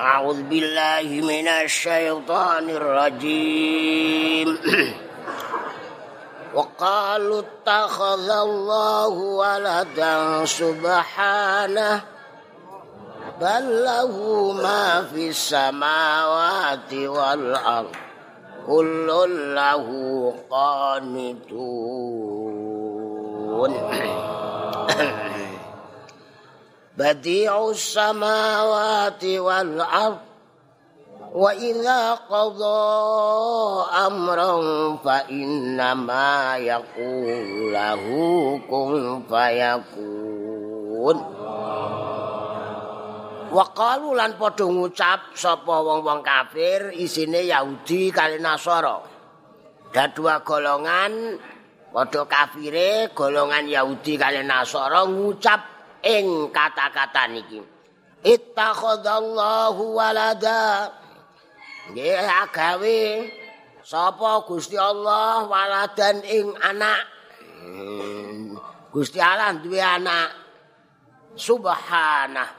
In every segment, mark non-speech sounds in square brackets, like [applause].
أعوذ بالله من الشيطان الرجيم. [clears throat] وقالوا اتخذ الله ولدا سبحانه بل له ما في السماوات والأرض كل له قانتون. [clears throat] بديع السماوات والأرض وإذا قضى أمرا فإنما يقول له كن فيكون Waqalu lan padha ngucap sapa wong-wong kafir isine Yahudi kali Nasara. Da dua golongan padha kafire, golongan Yahudi kali Nasara ngucap ing kata-kata niki. Ittakhadallahu walada. Nggih agawe sapa Gusti Allah waladan ing anak. Hmm, Gusti Allah duwe anak. Subhanah.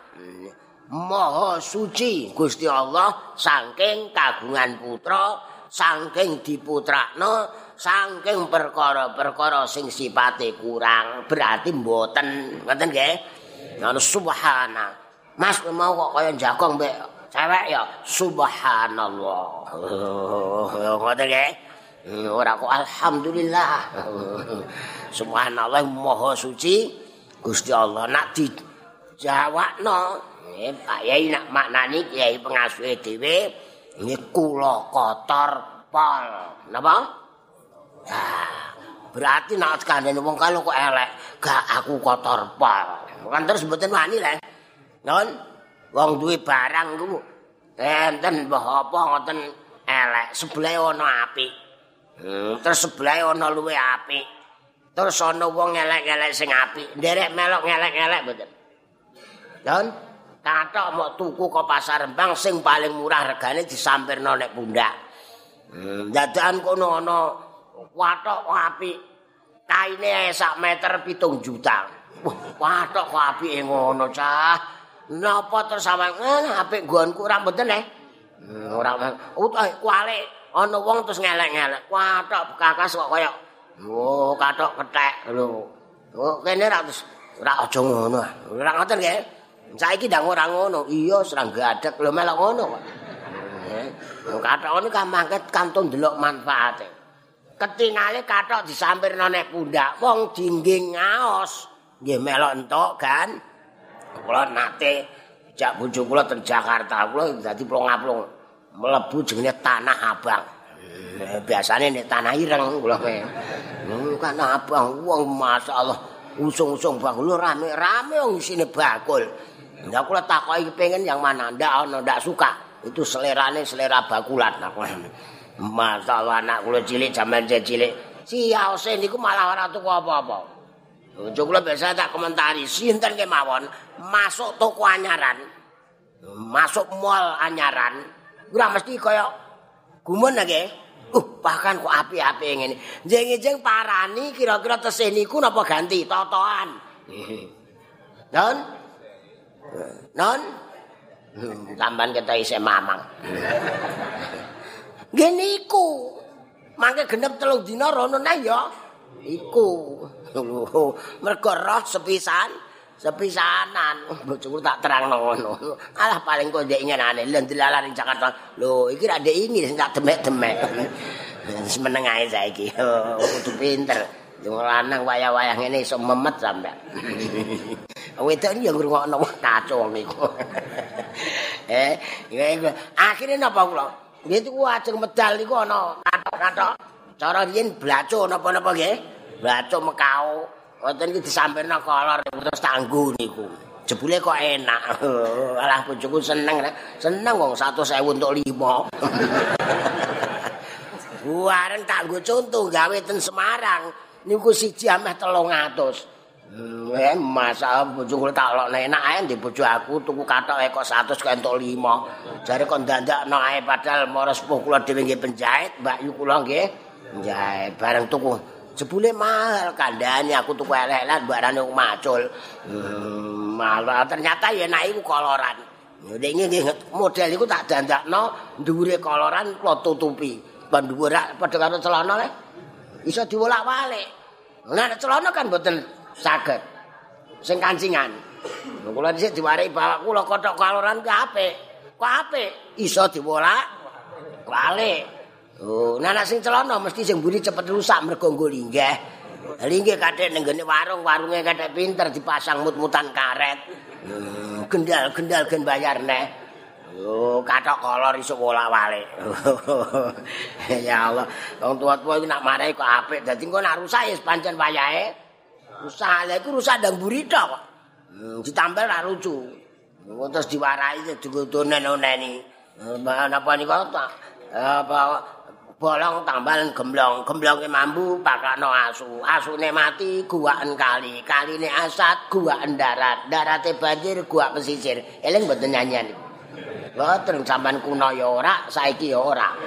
Maha suci Gusti Allah saking kagungan putra, saking diputrakno, saking perkara-perkara sing sipate kurang, berarti mboten, ngoten nggih. Ngono subhana. Mas mau kok kaya jagong mbek cewek ya subhanallah. Ngoten nggih. Ora kok alhamdulillah. Subhanallah maha suci Gusti Allah nak dijawabno Eh, Pak Yai nak maknani Yai pengasuh dhewe ini kula kotor pol. Napa? Nah, berarti nak kandhane wong kalau kok elek, gak aku kotor pol. Kan terus mboten wani le. Non, wong duwe barang ku enten mbah apa ngoten elek, sebelah ana apik. Hmm, terus sebelah ana luwe apik. Terus ana wong elek-elek sing apik, nderek melok elek-elek mboten. Don, kathok mau tuku ke pasar Rembang sing paling murah regane disampirno nek pundak. Hmm, dadakan kono ana watok apik. Kaine sak meter pitung juta. Wah, watok kok apike ngono, cah. Napa terus sampeyan eh, apik nggonku ora mboten eh. Hmm, ora utah kuali ana wong terus ngelek-ngelek. Watok kakas kok kaya Oh, kathok kethek lho. Oh, kene ra terus ora aja ngono. Ora ngoten nggih. Saiki ndang ora ngono. Iya, serang gadek lho melok ngono kok. Eh, kathok niku kan mangket kantun delok manfaate. Ketingale kathok disampirno nek pundak, wong dingging ngaos. Nggih melok entuk kan. Kula nate jak bojo kula teng Jakarta, kula dadi plong-plong mlebu jenenge Tanah Abang. Eh, biasane nek tanah ireng kula. Hmm, kan abang wong masyaallah usung-usung bakul rame-rame wong isine bakul. Ndak kula takoki kepengin yang mana ndak ana ndak suka. Itu selerane selera bakulan aku. Masalah anak kula cilik jaman cilik. Siaose niku malah ora tuku apa-apa. Bojo kula biasa tak komentari, sinten kemawon masuk toko anyaran. Masuk mall anyaran. Ora mesti kaya gumun nggih. Uh, bahkan kok api-api ngene. Jeng-jeng parani kira-kira tesih niku napa ganti totoan. [laughs] Non? Non? Tamban kita isih mamang. [laughs] Ngene iku. Mangke genep telung dina rono neh ya. Iku. [laughs] Mergo roh sepisan, sepisanan. Bojoku tak terangno ngono. [laughs] Alah paling kok ndek nyenane lha dilalah ning Jakarta. Lho, iki ra ndek ini sing tak demek-demek. [laughs] Wis meneng ae saiki. Kudu pinter. Wong lanang wayah-wayah ngene iso memet sampean. Wedok iki ya ngrungokno kacau niku. eh, akhire napa kula? Nggih tuku ajeng medal niku ana kathok-kathok. Cara riyen blaco napa-napa nggih? Blaco mekau. Wonten iki disampirna kolor terus tanggu niku. Jebule kok enak. [laughs] Alah bojoku seneng, seneng wong 100.000 untuk 5. Buaren tak nggo contoh gawe ten Semarang niku siji ameh 300. Eh, masa bojo kula tak lokne enak ae ndek bojo aku tuku kathok kok 100 kok entuk 5. Jare kok ndandakno ae padahal mara sepuh kula dhewe nggih penjahit, Mbak Yu kula nggih njahit bareng tuku. Jebule mahal kandhane aku tuku elek-elek barane macul. Hmm, malah ternyata ya enak iku koloran. Nek nggih model iku tak dandakno dhuwure koloran kula tutupi. Pandhuwur padha karo celana le. Iso diwolak-walik. Nah celana kan mboten saged. Sing kancingan. Kula dhisik diwarai bapak kula kothok koloran ku apik. Ku apik iso diwolak walik. Oh, nah sing celana mesti sing mburi cepet rusak mergo nggo linggih. Linggih kathek ning warung, warunge kathek pinter dipasang mut-mutan karet. gendal-gendal gen bayar neh. Oh, katok kolor iso wolak-walik. [laughs] ya Allah, wong tua-tua iki nak marahi kok apik. Dadi engko nak rusak ya pancen wayahe. Rusak, lha iku rusak ndang burita kok. Hmm, ditambal ra lucu. Terus diwarai digodonen-oneni. Napa niku? Apa bolong tambalan gemblong. Gemblonge mambu pakakno asu. Asune mati guwaken kali. Kaline asat guwaken darat. Darate banjir guwak pesisir. Eling mboten nyanyian mboten sampean kuno ya ora saiki ya ora. [laughs]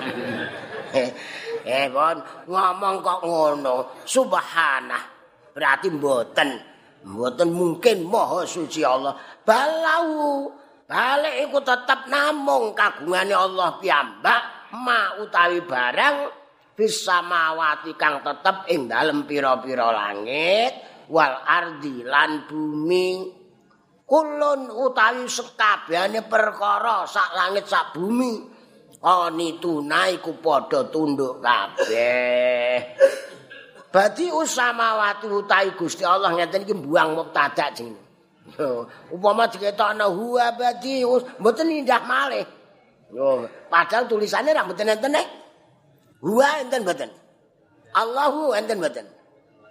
Eh bon ngomong kok ngono. Subhanah berarti mboten. Mboten mungkin maha suci Allah. Balau balik iku tetep namung kagungane Allah piyambak ma utawi barang bisa mawati kang tetep ing dalem pira-pira langit wal ardi lan bumi. Kulun utawi sekabehane perkara sak langit sak bumi. Ani tunai ku padha tunduk kabeh Badi usamawati utawi Gusti Allah ngeten iki buang mubtada jenenge. Upama diketokno huwa badi mboten indah malih. Yo, padahal tulisannya ra mboten enten eh. Wa enten mboten. Allahu enten mboten.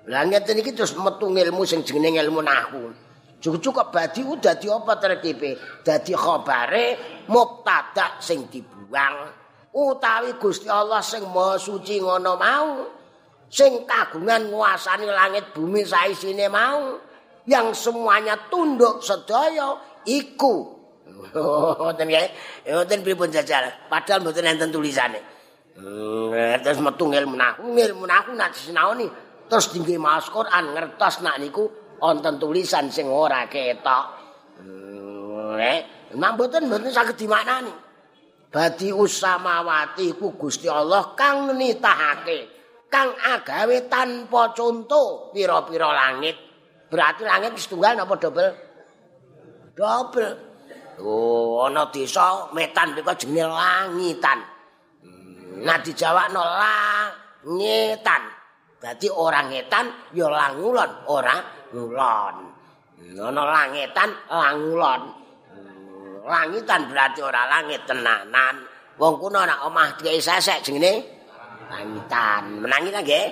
Lah ngeten iki terus metu ilmu sing jenenge ilmu nahwu. Cukup-cukup badi udah di apa terkipe? Dadi khabare mubtada sing dibuang utawi Gusti Allah sing Maha Suci ngono mau. Sing kagungan nguasani langit bumi saisine mau. Yang semuanya tunduk sedaya iku [laughs] Ngoten nggih. Ngoten pripun jajal. Padahal mboten enten tulisane. Hmm, terus metu ilmu nahwu, ilmu nahwu nak sinaoni terus tinggi maos Quran ngertos nak niku wonten tulisan sing ora ketok. Hmm, eh, mboten mboten saged dimaknani. Badi usamawati ku Gusti Allah kang nitahake, kang agawe tanpa conto pira-pira langit. Berarti langit setunggal napa dobel? Dobel. Oh, ana desa metan niku jenenge langitan. Hmm, nah dijawabno langitan. Dadi ora ngetan ya langulon, ora ngulon. Hmm, ana langitan, langulon. Hmm, langitan berarti ora langit tenanan. Wong kuno nek omah dikai sesek jenenge langitan. Menangi ta nggih?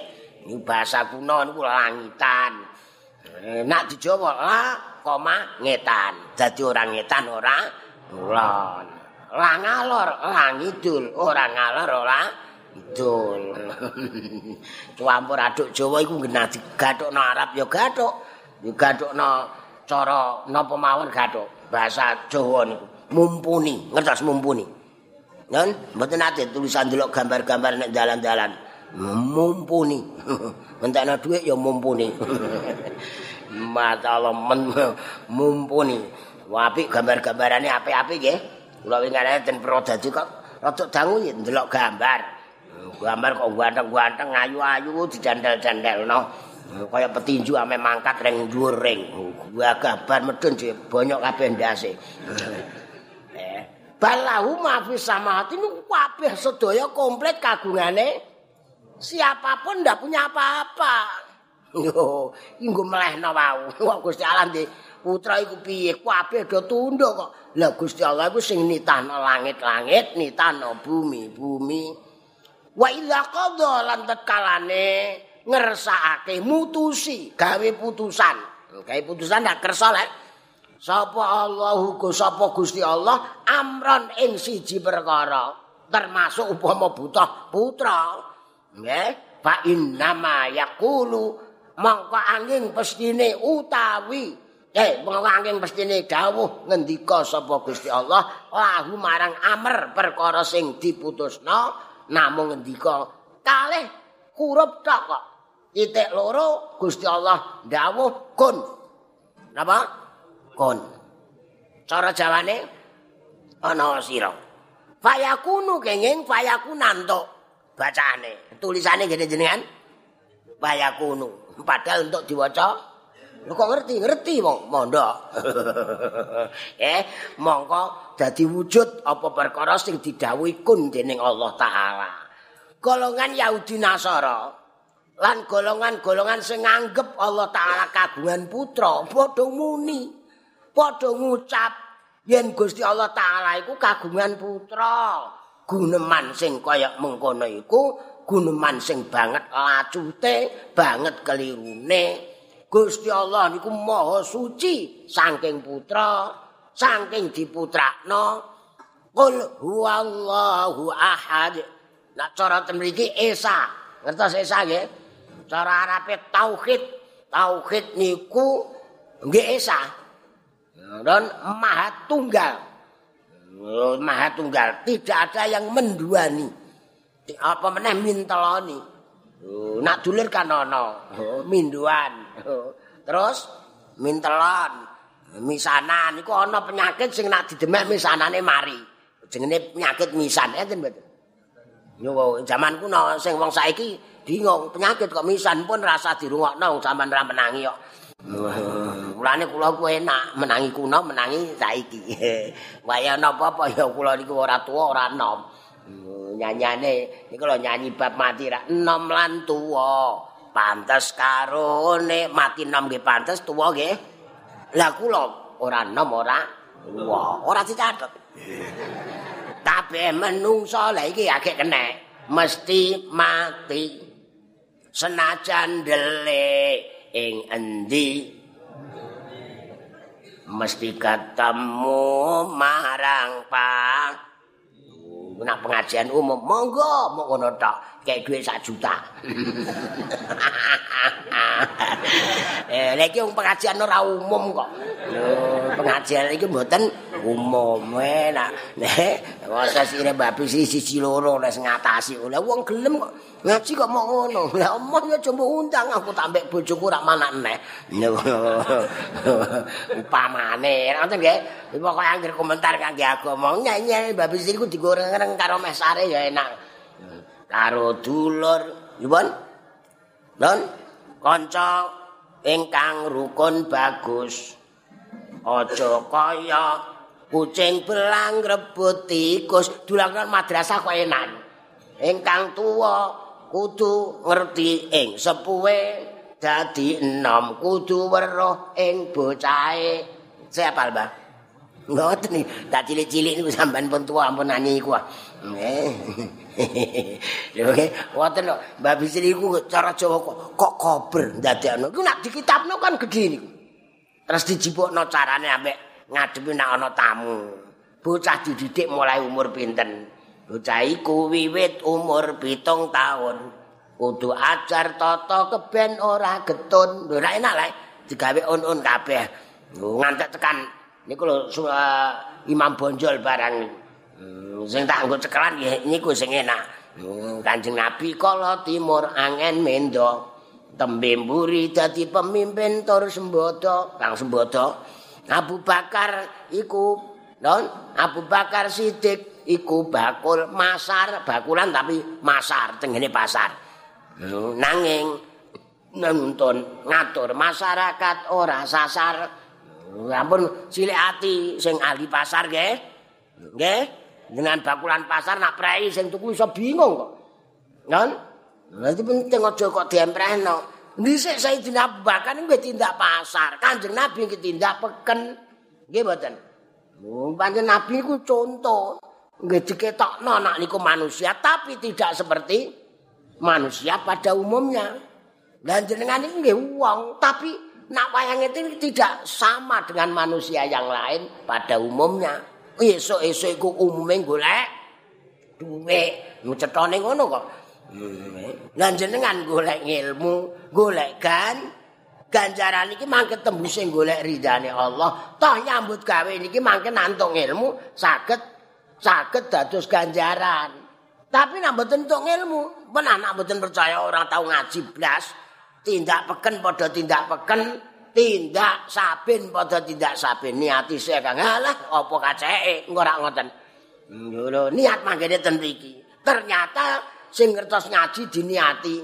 Ini bahasa kuno niku langitan. Eh, nak dijowo lah koma ngetan. Dadi orang ngetan ora ngulon. Lah ngalor, lah ngidul, ora ngalor ora ngidul. [laughs] Campur aduk Jawa iku genah digathukno Arab ya gathuk. Digathukno cara napa mawon gathuk. Bahasa Jawa niku mumpuni, ngertos mumpuni. Nen, mboten ate tulisan delok gambar-gambar nek dalan-dalan. Mumpuni. [laughs] Entekno dhuwit ya mumpuni. [laughs] Masyaallah mumpuni. Apik gambar-gambarane apik-apik nggih. Kula wingane ten prodadi kok rada dangu ya ndelok gambar. Gambar kok ganteng-ganteng ayu-ayu dicandel-candelno. Kaya petinju ame mangkat ring dhuwur ring. Gua gambar medun banyak kabeh ndase. [laughs] Balahu mafi samahati niku kabeh sedaya komplit kagungane. Siapapun ndak punya apa-apa. Yo, inggo mlehno wau. [laughs] Kok Gusti Allah ndi putra iku piye? Kabeh do tunduk kok. Lah Gusti Allah iku sing nitahno langit-langit, nitahno bumi-bumi. Wa idza qadha lan tekalane ngersakake mutusi gawe putusan. Gawe putusan ndak kersa lek. Sapa Allahu sapa Gusti Allah amron ing siji perkara termasuk upama butuh putra. Nggih, fa inna yaqulu mongko angin pestine utawi eh mongko angin pestine dawuh ngendika sapa Gusti Allah lahu marang amer perkara sing diputusno namung ngendika kalih kurup tok kok. Titik loro Gusti Allah dawuh kun. Napa kun cara jawane ana sira. Fayakunu kenging fayakunan to bacane. Tulisane ngene jenengan. Fayakunu. Padahal untuk diwaca Lho kok ngerti? Ngerti wong mondok. [laughs] eh, mongko dadi wujud apa perkara sing didhawuhi kun dening Allah taala. Golongan Yahudi Nasara lan golongan-golongan sing nganggep Allah taala kagungan putra padha muni, padha ngucap yen Gusti Allah taala iku kagungan putra. Guneman sing kaya mengkono iku guneman sing banget lacute, banget kelirune. Gusti Allah niku maha suci saking putra, saking diputrakno. Qul huwallahu ahad. Nak cara temriki Esa. Ngertos Esa nggih? Cara Arabe tauhid. Tauhid niku nggih Esa. Dan maha tunggal. Maha tunggal. Tidak ada yang menduani. Apa meneh minteloni. Nak dulur kan ana. Minduan. Terus mintelon, misanan iku ana penyakit sing nak didemek misanane mari. Jenenge penyakit misan enten mboten. Yo zaman kuno sing wong saiki bingung penyakit kok misan pun rasa dirungokno zaman ra menangi kok. Mulane kula ku enak menangi kuno menangi saiki. [laughs] Waya napa-apa ya kula niku ora tuwa ora enom. Nyanyane niku lho nyanyi bab mati ra enom lan tuwa. pantes karo nek mati nom nggih pantes tuwa nggih. Lah kula ora nom ora tuwa, ora dicatet. Tapi menungso lha iki akeh kena mesti mati. Senajan dele ing endi? Mesti ketemu marang pak. Nak pengajian umum. Monggo mau ngono tok. Kayak duit sak juta. [laughs] Eh lagi pengajian ora umum kok. Pengajian lagi mboten umum enak. Nek masa sire babi sisi loro les ngatasi. Oleh wong gelem kok ngaji kok mau ngono. Lah omong ya coba undang aku tambah bojoku rak mana neh. [laughs] Upamane. Nanti nggih? Pokoke anggere komentar kangge agama nyanyi babi sisi ku digoreng-goreng karo mesare ya enak. Karo dulur. Yupun don kanca ingkang rukun bagus. Aja kaya kucing belang rebut tikus dulangan madrasah kok enak. Ingkang tuwa kudu ngerti ing sepuhe dadi enom kudu weruh ing bocahe. Siapa Mbah ngoten iki tak cilik-cilik niku sampean pun tuwa ampun nyanyi iku nggih lho nggih ngoten lho. Mbah Bisri iku cara Jawa kok kok kober ndadekno. Iku nak dikitabno kan gedhe niku. Terus dijibukno carane ambek ngadepi nek ana tamu. Bocah dididik mulai umur pinten? Bocah iku wiwit umur pitung tahun. Kudu ajar tata keben ora getun. Nek enak lek digawe un-un kabeh. Ngantek tekan niku lho uh, Imam Bonjol barang hmm, sing tak nggo cekelan ya niku sing enak. Hmm, Kanjeng Nabi kala timur angen mendo. Tembe mburi dadi pemimpin tur sembodo, Kang Sembodo. Abu Bakar iku non Abu Bakar Siddiq iku bakul masar bakulan tapi masar tengene pasar. Nanging nuntun ngatur masyarakat ora sasar. Ampun cilik ati sing ahli pasar nggih. Nggih dengan bakulan pasar nak prei sing tuku iso bingung kok. Non Nanti penting aja kok diemprehno. Dhisik Sayyidina Abu Bakar nggih tindak pasar, Kanjeng Nabi nggih tindak peken. Nggih mboten. Oh, Nabi ku contoh. Nggih diketokno nak niku manusia tapi tidak seperti manusia pada umumnya. Dan jenengan ini nggih wong, tapi nak wayang itu tidak sama dengan manusia yang lain pada umumnya. Esok-esok iku umume golek duwe, ngucetone ngono kok. Lan jenengan golek ilmu, golek gan. Ganjaran iki mangke tembus sing golek ridane Allah. Toh nyambut gawe niki mangke nantung ilmu saged saged dados ganjaran. Tapi nek mboten entuk ilmu, ben anak mboten percaya orang tahu ngaji blas, tindak peken padha tindak peken, tindak sabin padha tindak sabin. Niati sik Kang. Alah apa kaceke? Engko ora ngoten. Lho niat manggene ten ternyata sing ngertos ngaji diniati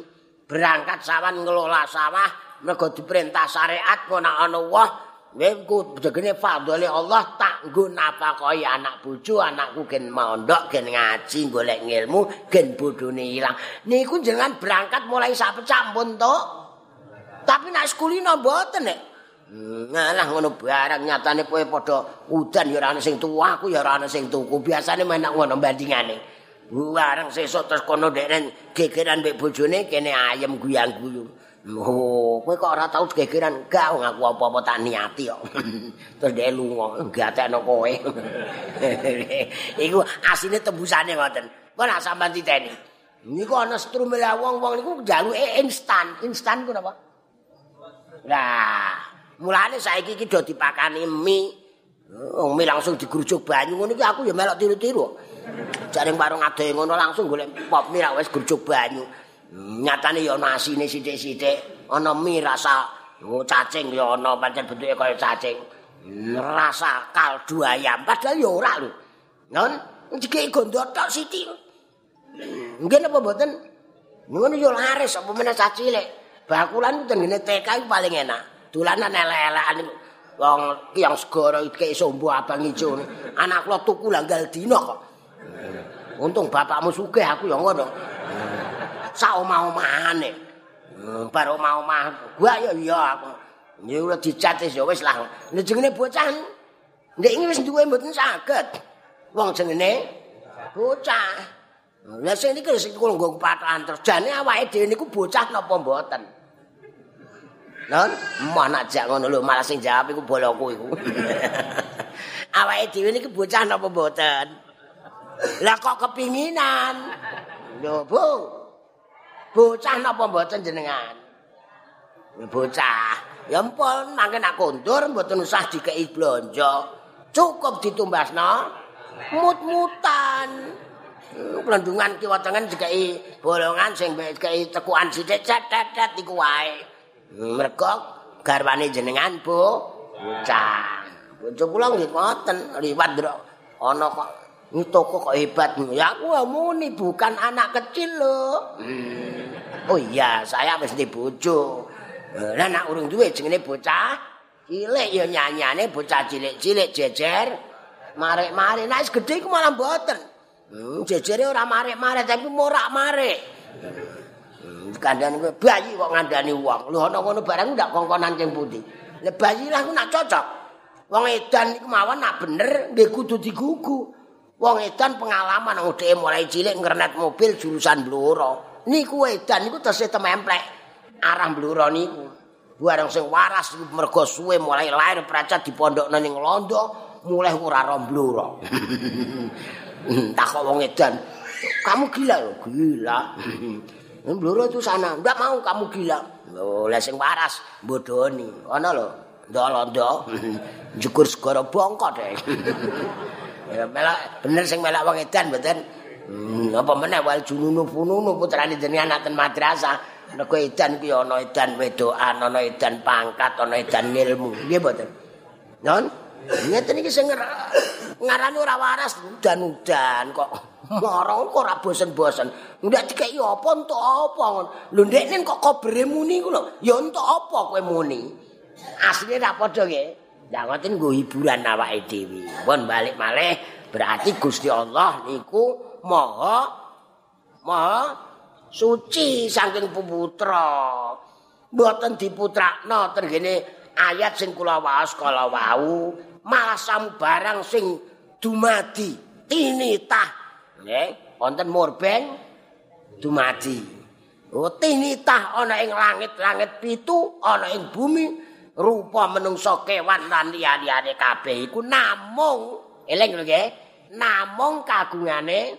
berangkat sawan ngelola sawah mergo diperintah syariat kok ana wah Wengku jegene fadhole Allah tak nggo napakoi anak bojo, anakku gen mondok, gen ngaji, golek ilmu, gen bodhone ilang. Niku jenengan berangkat mulai sak pecampun to. Tapi nek sekulino mboten nek. Ngalah ngono barang nyatane kowe padha udan ya ora ana sing tuwa, aku ya ora ana sing tuku. Biasane menak ngono bandingane. Barang sesuk terus kono ndek gegeran mbek bojone kene ayem guyang-guyu. Oh, kowe kok ora tau gegeran gak ngaku apa-apa tak niati kok. [laughs] Terus dhek lunga, gatekno kowe. [laughs] Iku asine tembusane ngoten. Kok nak sampean titeni. Niku ana strumel wong-wong niku njaluke instan. Instan ku napa? Lah, mulane saiki iki do dipakani mie. Wong mie langsung digrujuk banyu ngono aku ya melok tiru-tiru. Jaring warung ade ngono langsung golek pop mie wis grujuk banyu. nyatane ya ana asine sithik-sithik. Ana mi rasa cacing ya ana pancen bentuke kaya cacing. Rasa kaldu ayam padahal ya ora lho. Non jeke gondok tok sithik. Nggih napa mboten? Ngono ya laris apa meneh cilik. Bakulan ten ngene TK paling enak. Dolanan elek-elekan wong kiyang segara iki sombo abang ijo. Anak kula tuku langgal dina kok untung bapakmu sugih aku ya ngono sak omah-omahane. Hmm, bar omah-omah gua ya iya aku. Ya ora dicat ya wis lah. Nek jenenge bocah nek iki wis duwe mboten saged. Wong jenenge bocah. Lah sing iki sing kula nggo patokan terus jane awake dhewe niku bocah napa mboten. Non, mana jak ngono lho malah sing jawab iku boloku iku. [laughs] awake dhewe niki bocah napa mboten? Lah kok kepinginan? Lho, Bu. bocah napa mboten jenengan? Bocah. Ya ampun, mangke nak kondur mboten usah dikeki blonjo. Cukup ditumbasno mut-mutan. Plendungan kiwa tengen dikeki bolongan sing dikeki tekuan sithik cet-cet iku wae. Mergo garwane jenengan, Bu. Bocah. Bojo kula nggih ngoten, liwat ndro ana kok Ini toko kok hebat. Ya aku muni bukan anak kecil loh. Hmm. Oh iya, saya mesti bojo. Lah nak urung duwe jenenge bocah cilik ya nyanyane bocah cilik-cilik jejer. Marek-marek nek gedhe ku malah mboten. Hmm, jejere ora marek-marek tapi morak-marek. Hmm, kandhane kowe bayi kok ngandani wong. Lho ana ngono barang ndak kongkonan sing putih. Lah bayi lah ku nak cocok. Wong edan iku mawon nak bener nggih kudu digugu. Wong edan pengalaman wong mulai cilik ngernet mobil jurusan Bluro. Niku edan niku tesih tememplek arah Bluro niku. Bareng sing waras mergo suwe mulai lahir pracat di ning Londo, mulai ora ro Bluro. [laughs] Tak kok wong edan, kamu gila loh, gila. [laughs] Bluro itu sana, ndak mau kamu gila. Loh, lah sing waras bodoni. Ana lho, ndok Londo. [laughs] Jukur segara bongkot. Ya melak bener sing melak wong edan mboten. Hmm, apa meneh wal jununu fununu putrane jenengan anak madrasah. Nek edan ki ana edan wedokan, ana edan pangkat, ana edan ilmu. Nggih mboten. Non, ngeten iki sing ngarani ora waras udan-udan kok. [laughs] Marang kok ora bosen-bosen. Ndak dikeki apa entuk apa ngono. Lho ndekne kok kobere muni ku lho. Ya entuk apa kowe muni? Asline ra padha nggih. Ngoten nggo hiburan awake dhewe. Pun balik malih berarti Gusti Allah niku maha maha suci saking putra. Mboten diputrakno tergene ayat sing kula waos kala wau malah barang sing dumadi tinitah. Nggih, wonten murbeng dumadi. Oh tinitah ana ing langit-langit pitu, ana ing bumi rupa menungso kewan lan liyane kabeh iku namung. Eling lho nggih. Namung kagungane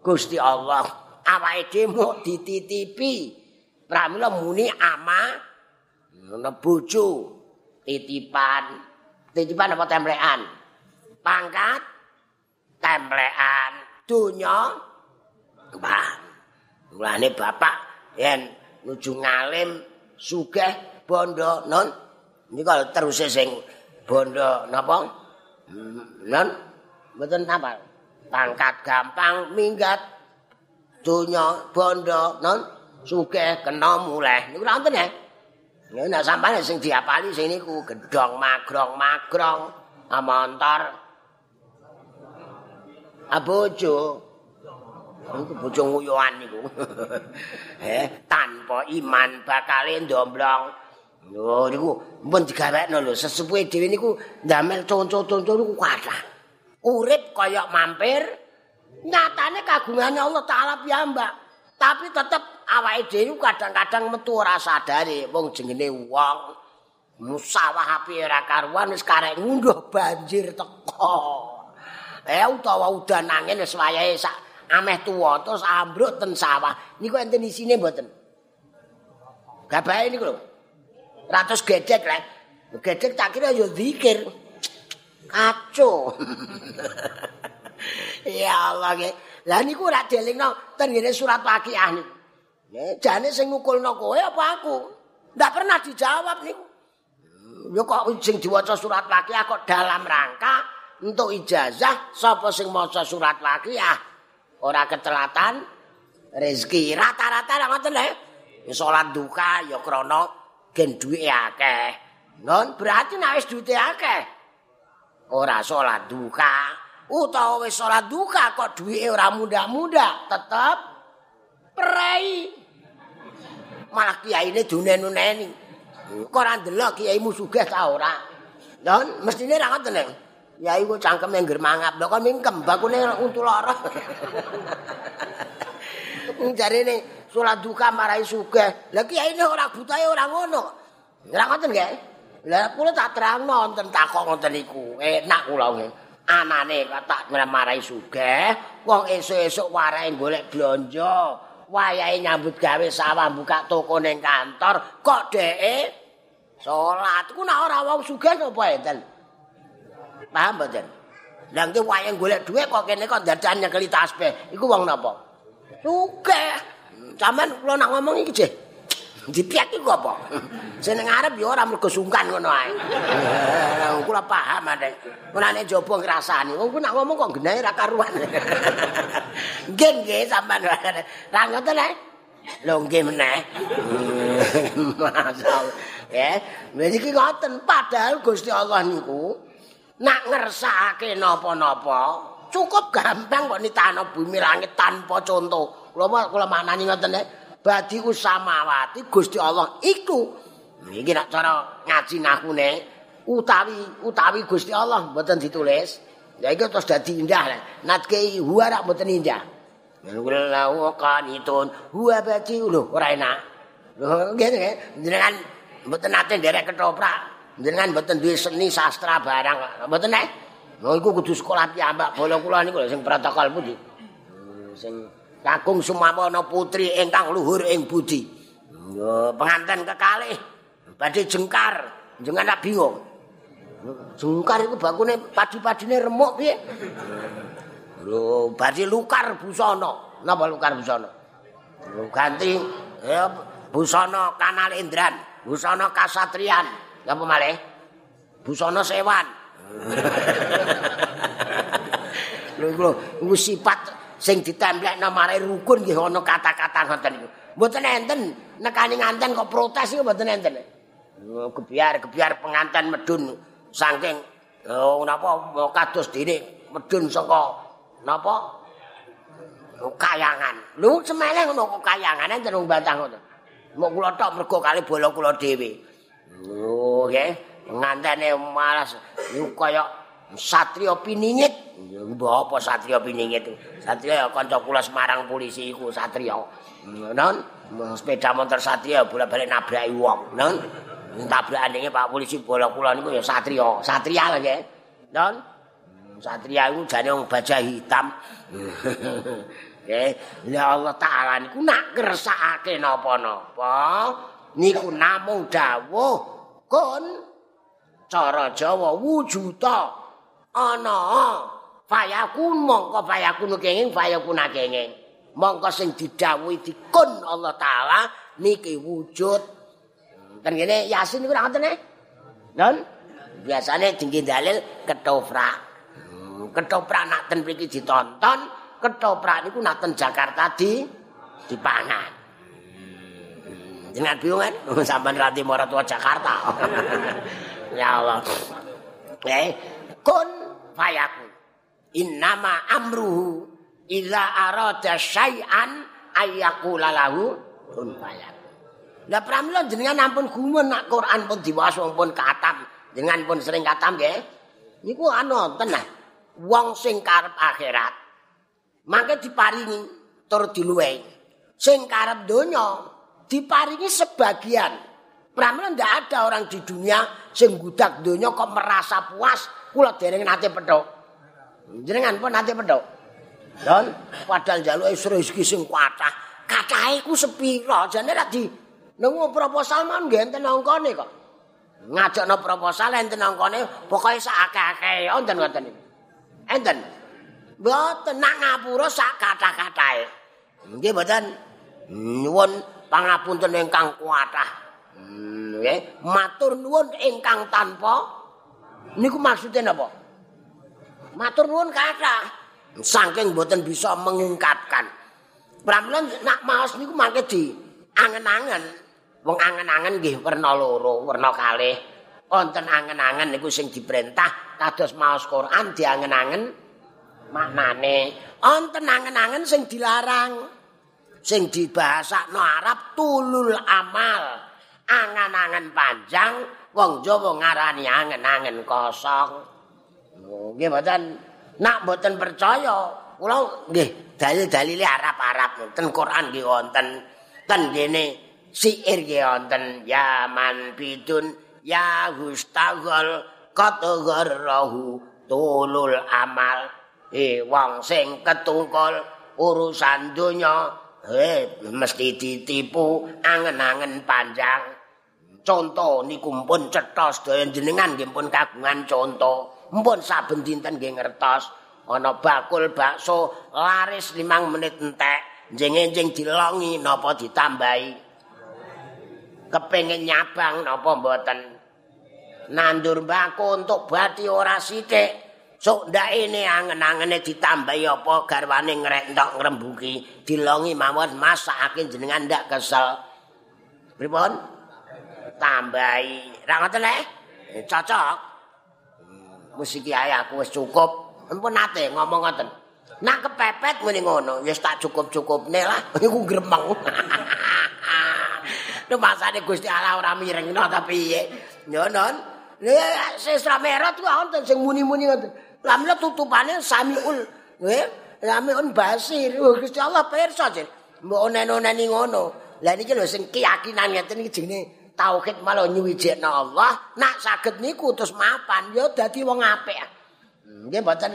Gusti Allah. Awake dhewe dititipi. Pramila muni ama bojo titipan. Titipan apa templekan? Pangkat templekan. Donya bang mulane bapak yen nuju ngalim sugih bondo non Nika terus sing bondo napa? Non mboten apa. Pangkat gampang minggat donya bondo non sugih kena muleh. Niku wonten ya. Nek sampeyan sing diapali sing niku gedhong magrong magrong amontor abojo iku bojo nguyuhan niku [laughs] eh tanpa iman bakal ndomblong lho niku mun digawekno lho. Sesepuhe dhewe niku ndamel conco-conco niku kathah urip kaya mampir nyatane kagungane Allah taala piyambak tapi tetep awake dhewe kadang-kadang metu ora sadare wong jenenge wong. Musawah api ora karuan wis karek ngunduh banjir teko. Eh utawa udan angin wis wayahe sak ameh tuwa terus ambruk ten sawah. Niku enten isine mboten? Gabahe niku lho ratus gedek lek gedek tak kira yo zikir kaco [laughs] ya Allah nggih lah niku ora dielingno ten surat waqiah niku jane sing ngukulno kowe apa aku? Ndak pernah dijawab niku. Ya kok sing diwaca surat Waqiah kok dalam rangka untuk ijazah sapa sing maca surat Waqiah ora ketelatan rezeki rata-rata ra ngoten lho. Ya salat duka ya krana gen duwe akeh. Non berarti nek wis duwe akeh ora salat duka utawa wis salat duka kok duwe ora muda-muda tetep prei. Malah kiyaine dunen-uneni. Kok ora ndelok kiyaimu sugih ta ora? Don, mestine ra ngoten nek. Yai ku cangkeme ngger mangap, lho kok mingkem bakune untu lara. [laughs] Jarene salat duka marai sugih. Lah kiyaine ora butahe ora ngono. Ora ngoten nggih. Lah kula tak terangno wonten takok ngoten niku. Enak kula nggih. Anane tak marai sugih, wong esuk-esuk warai golek blonjo. wayahe nyambut gawe sawah buka toko ning kantor kok dheke salat ku nek ora wong sugih apa enten paham mboten lha iki wayahe golek dhuwit kok kene kok dadan nyekeli tasbih iku wong napa sugih sampean kula nak ngomong iki jeh. Dipiak iku apa? Seneng arep ya ora mergo sungkan ngono ae. Kula paham ade mulane jaba ngrasani wong nak ngomong kok genahe ra karuan. Nggih nggih sampean. Ra ngoten ae lho nggih meneh. Masyaallah ya wis iki ngoten padahal Gusti Allah niku nak ngersakake napa-napa cukup gampang kok nitano bumi langit tanpa contoh. Kula kula manani ngoten ya. Badi samawati Gusti Allah iku iki nek cara ngaji nahune utawi utawi Gusti Allah mboten ditulis. Ya iki terus dadi indah natke huwa rak mboten indah. Wallahu qanitun huwa bati lho ora enak. Lho nggih jenengan mboten nate nderek ketoprak. Jenengan mboten duwe seni sastra barang. Mboten nek lho iku kudu sekolah piyambak bola kula niku sing protokol pundi sing kakung sumawana putri ingkang luhur ing budi. Yo penganten kekalih badhe jengkar, jenengan bingung. Jengkar iku bakune padi-padine remuk piye? Lho, badhe lukar busana. Napa lukar busana? Lho ganti ya busana kanal endran, busana kasatrian. Napa malih? Busana sewan. [laughs] Lho iku sifat sing ditemplekno mare rukun nggih ana kata-kata ngoten niku. Mboten enten nekani nganten kok protes iku mboten enten. Oh, kebiar kebiar penganten medun saking oh napa kados dene medun saka napa kayangan. Lho semeleh ngono kok kayangan enten wong bantah ngono. Mok kula tok mergo kali bola kula dhewe. Oh nggih, pengantene malas niku kaya Satrio Piningit. Mbah apa Satrio Piningit? Satrio ya kanca kula Semarang polisi iku Satrio. Non, sepeda motor Satrio bolak-balik nabraki wong. Non, tabrakane Pak polisi bola kula niku ya Satrio. Satria lho nggih. Non. Satria iku jane wong baja hitam. Nggih, [laughs] ya Allah taala niku nak kersakake napa-napa niku namung dawuh kun cara Jawa wujuda ana fayakun mongko fayakun kenging fayakun kenging mongko sing didhawuhi dikun Allah taala niki wujud ten ngene yasin iku ngoten e Non biasane tinggi dalil ketoprak. Hmm, ketoprak nak ten mriki ditonton, ketoprak niku nak ten Jakarta di dipangan. Hmm, Jangan bingung kan? [laughs] Sampai rati mora tua Jakarta. [laughs] ya Allah. Eh, kun fayakun. Innama amruhu ila arada syai'an ayyakula lahu kun fayakun. Lah pramila jenengan ampun gumun nak Quran pun diwaos pun katam. Jenengan pun sering katam nggih. Niku ana tenan. Wong sing karep akhirat mangke diparingi tur diluwehi. Sing karep donya diparingi sebagian. Pramila ndak ada orang di dunia sing gudak donya kok merasa puas kula dereng nate petuk. Jenengan pun nate petuk. Don padahal jaluke rezeki sing kathah. Kathahe ku sepira? Jane ra di Nunggu proposal man nggih enten angkane kok. Ngajakno proposal enten angkane pokoke sak akeh-akeh enten ngoten niku. Enten. Mboten nak ngapura sak kathah-kathahe. Nggih mboten nyuwun pangapunten ingkang kuatah. Nggih, matur nuwun ingkang tanpa niku maksudnya napa? Matur nuwun kathah. Saking mboten bisa mengungkapkan. Pramila nak maos niku mangke di angen-angen Wong angen-angen nggih werna loro, werna kalih. Wonten angen-angen niku sing diperintah kados maos Quran diangen-angen maknane. Wonten angen-angen sing dilarang. Sing dibahasakno Arab tulul amal. Angen-angen panjang wong Jawa ngarani angen-angen kosong. Nggih mboten. Nak mboten percaya kula nggih dalil-dalile Arab-Arab. Ten Quran nggih wonten. Ten kene siir ki wonten. Yaman bidun ya gustaghal katagarahu tulul amal. E wong sing ketungkol urusan donya eh mesti ditipu angen-angen panjang contoh niku pun cetha sedaya jenengan nggih pun kagungan contoh mpun saben dinten nggih ngertos ana bakul bakso laris 5 menit entek jeng-jeng dilongi napa ditambahi? Kepengin nyabang napa mboten? Nandur mbako untuk bati ora sithik. Sok ndak ini angen-angene ditambahi apa garwane ngrentok ngrembuki dilongi mawon masakake jenengan ndak kesel. Pripun tambahi ra ngoten le eh, cocok hmm, musik ae aku wis cukup ampun nate ngomong ngoten nak kepepet muni ngono wis tak cukup-cukupne lah [laughs] iku gremeng [laughs] Nek masane Gusti Allah ora mirengno tapi piye? Yo non. Ya sesra merah tuh wonten sing muni-muni ngoten. Lamle tutupane Samiul. Nggih, Samiul Basir. Oh, Gusti Allah pirsa, Jen. Mbok onen-oneni ngono. Lah niki lho sing keyakinan ngeten iki jenenge tauhid malah nyuwijekno Allah. Nak saged niku terus mapan ya dadi wong apik. Nggih mboten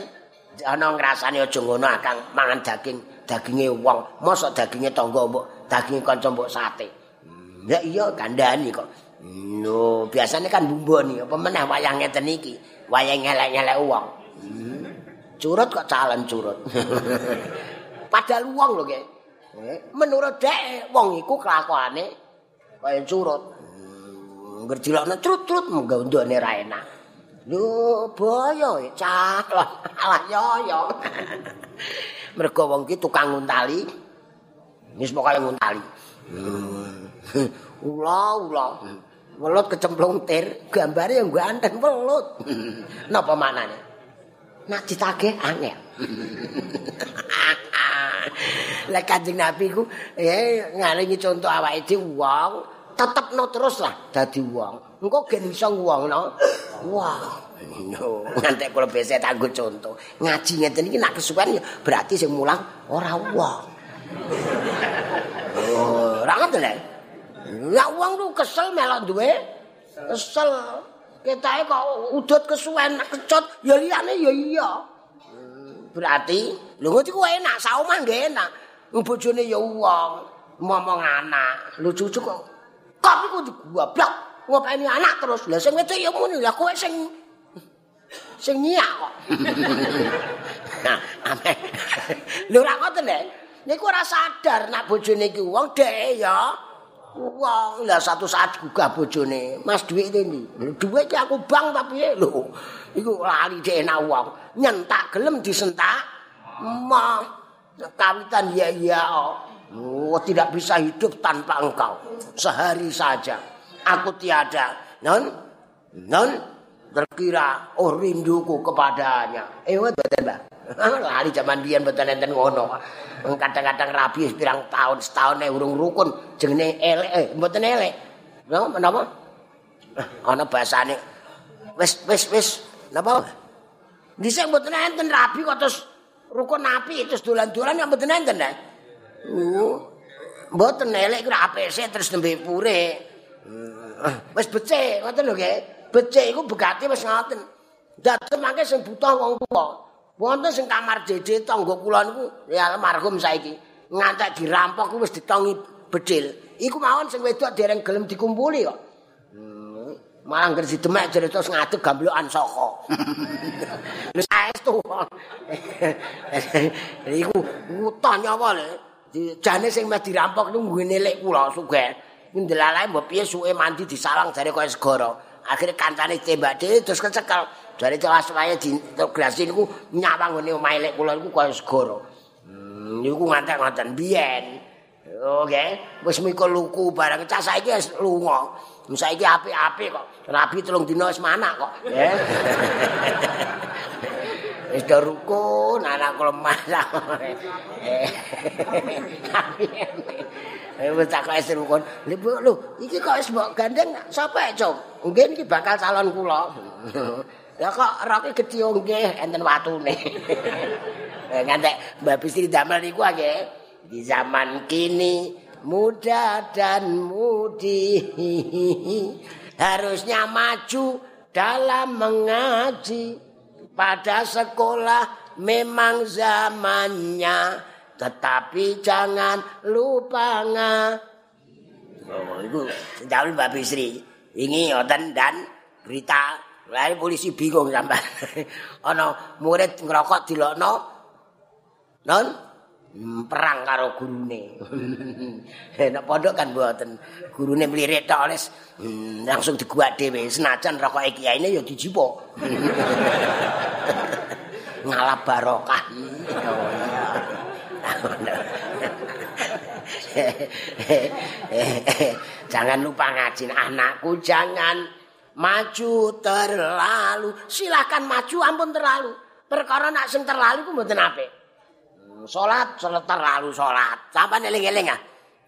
ana ngrasani aja ngono akang mangan daging daginge wong. Mosok daginge tangga mbok daginge kanca mbok sate. Ya iya kandhani kok. No, biasanya kan bumboni apa meneh wayang ngeten iki, wayang ngelek-ngelek wong. Hmm. Curut kok calon curut. [laughs] Padahal wong lho, Ki. Eh, menurut dhek wong iku kelakuane kaya curut. Ngerjilokne trut-trut nggondone ra enak. Lho, boyo calon. Alah yo yo. [laughs] Mergo wong ki tukang nguntali. Wis pokoke nguntali. Hmm. [laughs] Ula-ula. Welut kecemplung tir, gambare yang ganteng welut. [laughs] Napa maknane? Nak ditagih angel. Lek Kanjeng Nabi ku eh ngalingi contoh awake dhewe wong, tetepno terus lah dadi wong. Engko gen iso wong no. Wah. Ngantek kula besek tanggo contoh. Ngaji ngeten iki nak kesuwen berarti sing mulang ora wong. Oh, ora ngoten Ya wong lu kesel melok duwe. Kesel. Ketae kok udut kesuwen kecut ya liyane ya iya. Berarti lho ngono iku enak, saomah nggih enak. Bojone ya wong, momong anak. Lho cucu kok kok iku digoblok. Ngopeni anak terus. Lah sing wedok ya muni, lah kowe sing sing nyiak kok. [laughs] nah. Lho ra ngoten lho. Niku ora sadar nak bojone iki wong dhek ya. Wong lah satu saat gugah bojone, Mas duit ini. Duit ki aku bang tapi lho. Iku lali dhek enak wong. Nyentak gelem disentak. Ma kawitan ya ya. Oh, tidak bisa hidup tanpa engkau. Sehari saja aku tiada. Non non terkira oh rinduku kepadanya. Eh, betul, Mbak. [laughs] lari zaman biyen mboten enten ngono. Kadang-kadang rabi pirang tahun setahun e urung rukun jenenge elek eh mboten elek. Napa menapa? Eh, [laughs] ana bahasane wis wis wis napa? Dhisik mboten enten rabi kok terus rukun api terus dolan-dolan ya mboten enten eh. Mboten elek kira APC terus nembe pure. Eh, wis becik ngoten lho nggih. Becik iku begate wis ngoten. Dados mangke sing buta wong tuwa. Wonten sing kamar jeje tangga kula niku ya almarhum saiki. Ngantek dirampok wis ditongi bedil. Iku mawon sing wedok dereng gelem dikumpuli kok. Hmm. Malah ngerti demek jare terus ngadeg gamblokan saka. [laughs] Wis saestu. [laughs] Iku utah nyawa le. Jane sing meh dirampok niku nggone lek kula sugih. Ndelalae mbok piye suke mandi disalang jare kaya segara. Akhire kancane tembak dhewe terus kecekel. Dari celas wae di niku nyawang ngene omahe lek kula niku kaya segara. Hmm, niku ngantek ngoten biyen. Oke, wis mikul luku barang cah saiki wis lunga. Saiki apik-apik kok. Rabi telung dina wis manak kok. [laughs] Wis do rukun anak kula masak. Eh tak kok rukun. Lho, iki kok wis mbok gandeng sapa, Cuk? Nggih iki bakal calon kula. [laughs] Ya kok roke gedhe nggih enten watune. [laughs] Ngantek Mbak Bisri damel niku ae di zaman kini muda dan mudi [laughs] harusnya maju dalam mengaji pada sekolah memang zamannya tetapi jangan lupa nga oh itu jauh Mbak Bisri ini ngoten dan berita Lah polisi bingung sampean. [laughs] Ana murid ngerokok dilokno. Non perang karo gurune. [laughs] Nek pondok kan mboten. Gurune mlirik tok les hmm, langsung diguak dhewe. Senajan rokoke kiyaine ya dijipuk. [laughs] Ngalap barokah. [laughs] jangan lupa ngajin anakku jangan maju terlalu silakan maju ampun terlalu perkara nak sing terlalu ku mboten apik salat terlalu salat. Sampean eling-eling ah.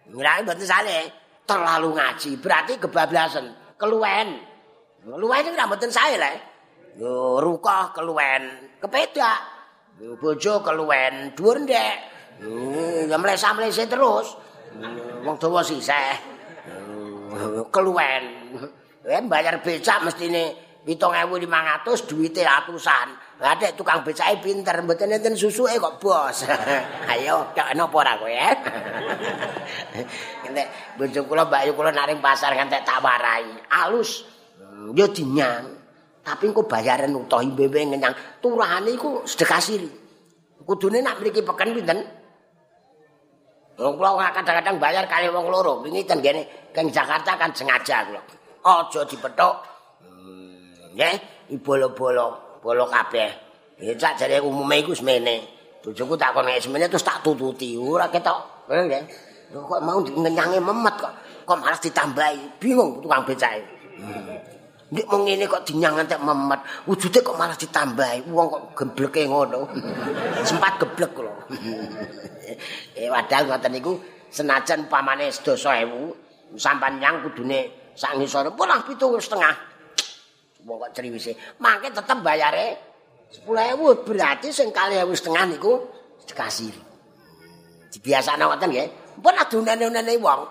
Ngira mboten sale terlalu ngaji berarti kebablasan. Keluwen. Keluwen iki mboten sae le yo rukah keluwen. Kepedak. Yo bojo keluwen. Dhuwur ndek. Ya mlesa-mlese terus. Wong dawa sisih keluwen. Ya bayar becak mestine 7500 duwite atusan. Lah tukang becake pinter mboten enten susuke kok bos. [laughs] Ayo kok napa ora kowe ya. Nek bojo kula mbak kula naring pasar ngantek tak warai. Alus yo dinyang. Tapi engko bayaran utuh imbewe ngenyang. Turane iku sedekah siri. Kudune nak mriki peken pinten? Wong kula kadang-kadang bayar kali wong loro. Wingi ten kene Kang Jakarta kan sengaja kula. aja dipethuk. Hmm, nggih, ibolo-bolo, bolo kabeh. Ya sak jare umume iku semene. Bojoku tak kon semene terus tak tututi. Ora ketok. Nggih. Kok mau ngenyange memet kok. Kok malas ditambahi. Bingung tukang becake. Nek mung ngene kok dinyang entek memet, wujude kok malah ditambahi. Wong kok gebleke ngono. [laughs] Sempat geblek kula. [laughs] eh padahal ngoten niku senajan pamane sedasa ewu, sampan nyang kudune sak ngisore pulang pitu setengah. Wong kok criwise. Mangke tetep bayare 10.000 berarti sing 2.000 setengah niku dikasih. Dibiasane ngoten nggih. Pun adunane-unane wong.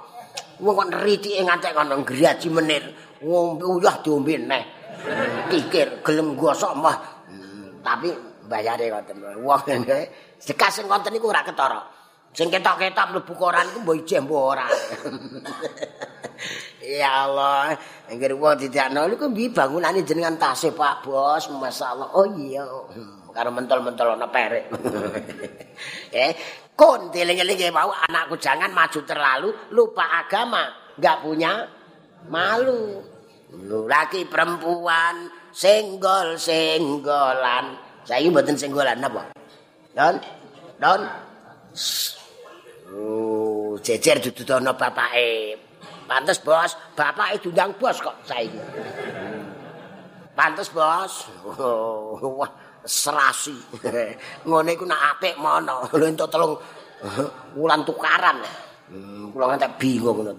Wong kok nritike ngantek kono ngraji menir. Ngombe uyah diombe neh. Kikir gelem gosok mah. Hmm, tapi bayare ngoten. Wong [laughs] nggih. Sekas sing ngoten niku ora ketara. Sing ketok-ketok mlebu koran iku mbok ijeh mbok ora. [laughs] Ya Allah, engger wong didakno niku mbi bangunane jenengan tasih Pak Bos, masyaallah. Oh iya. Karo mentol-mentol ana perek. [laughs] eh, kon dieling-eling mau anakku jangan maju terlalu lupa agama. enggak punya malu. Laki perempuan senggol-senggolan. Saiki mboten senggolan napa? Don. Don. Oh, jejer dududono bapake. Pantes, Bos. Bapake diundang bos kok saiki. Pantes, Bos. Oh, wah, serasi. [laughs] Ngene iku nak apik mono. Lho entuk telung wulan tukaran. Hmm, kula ngantek bingung ngono.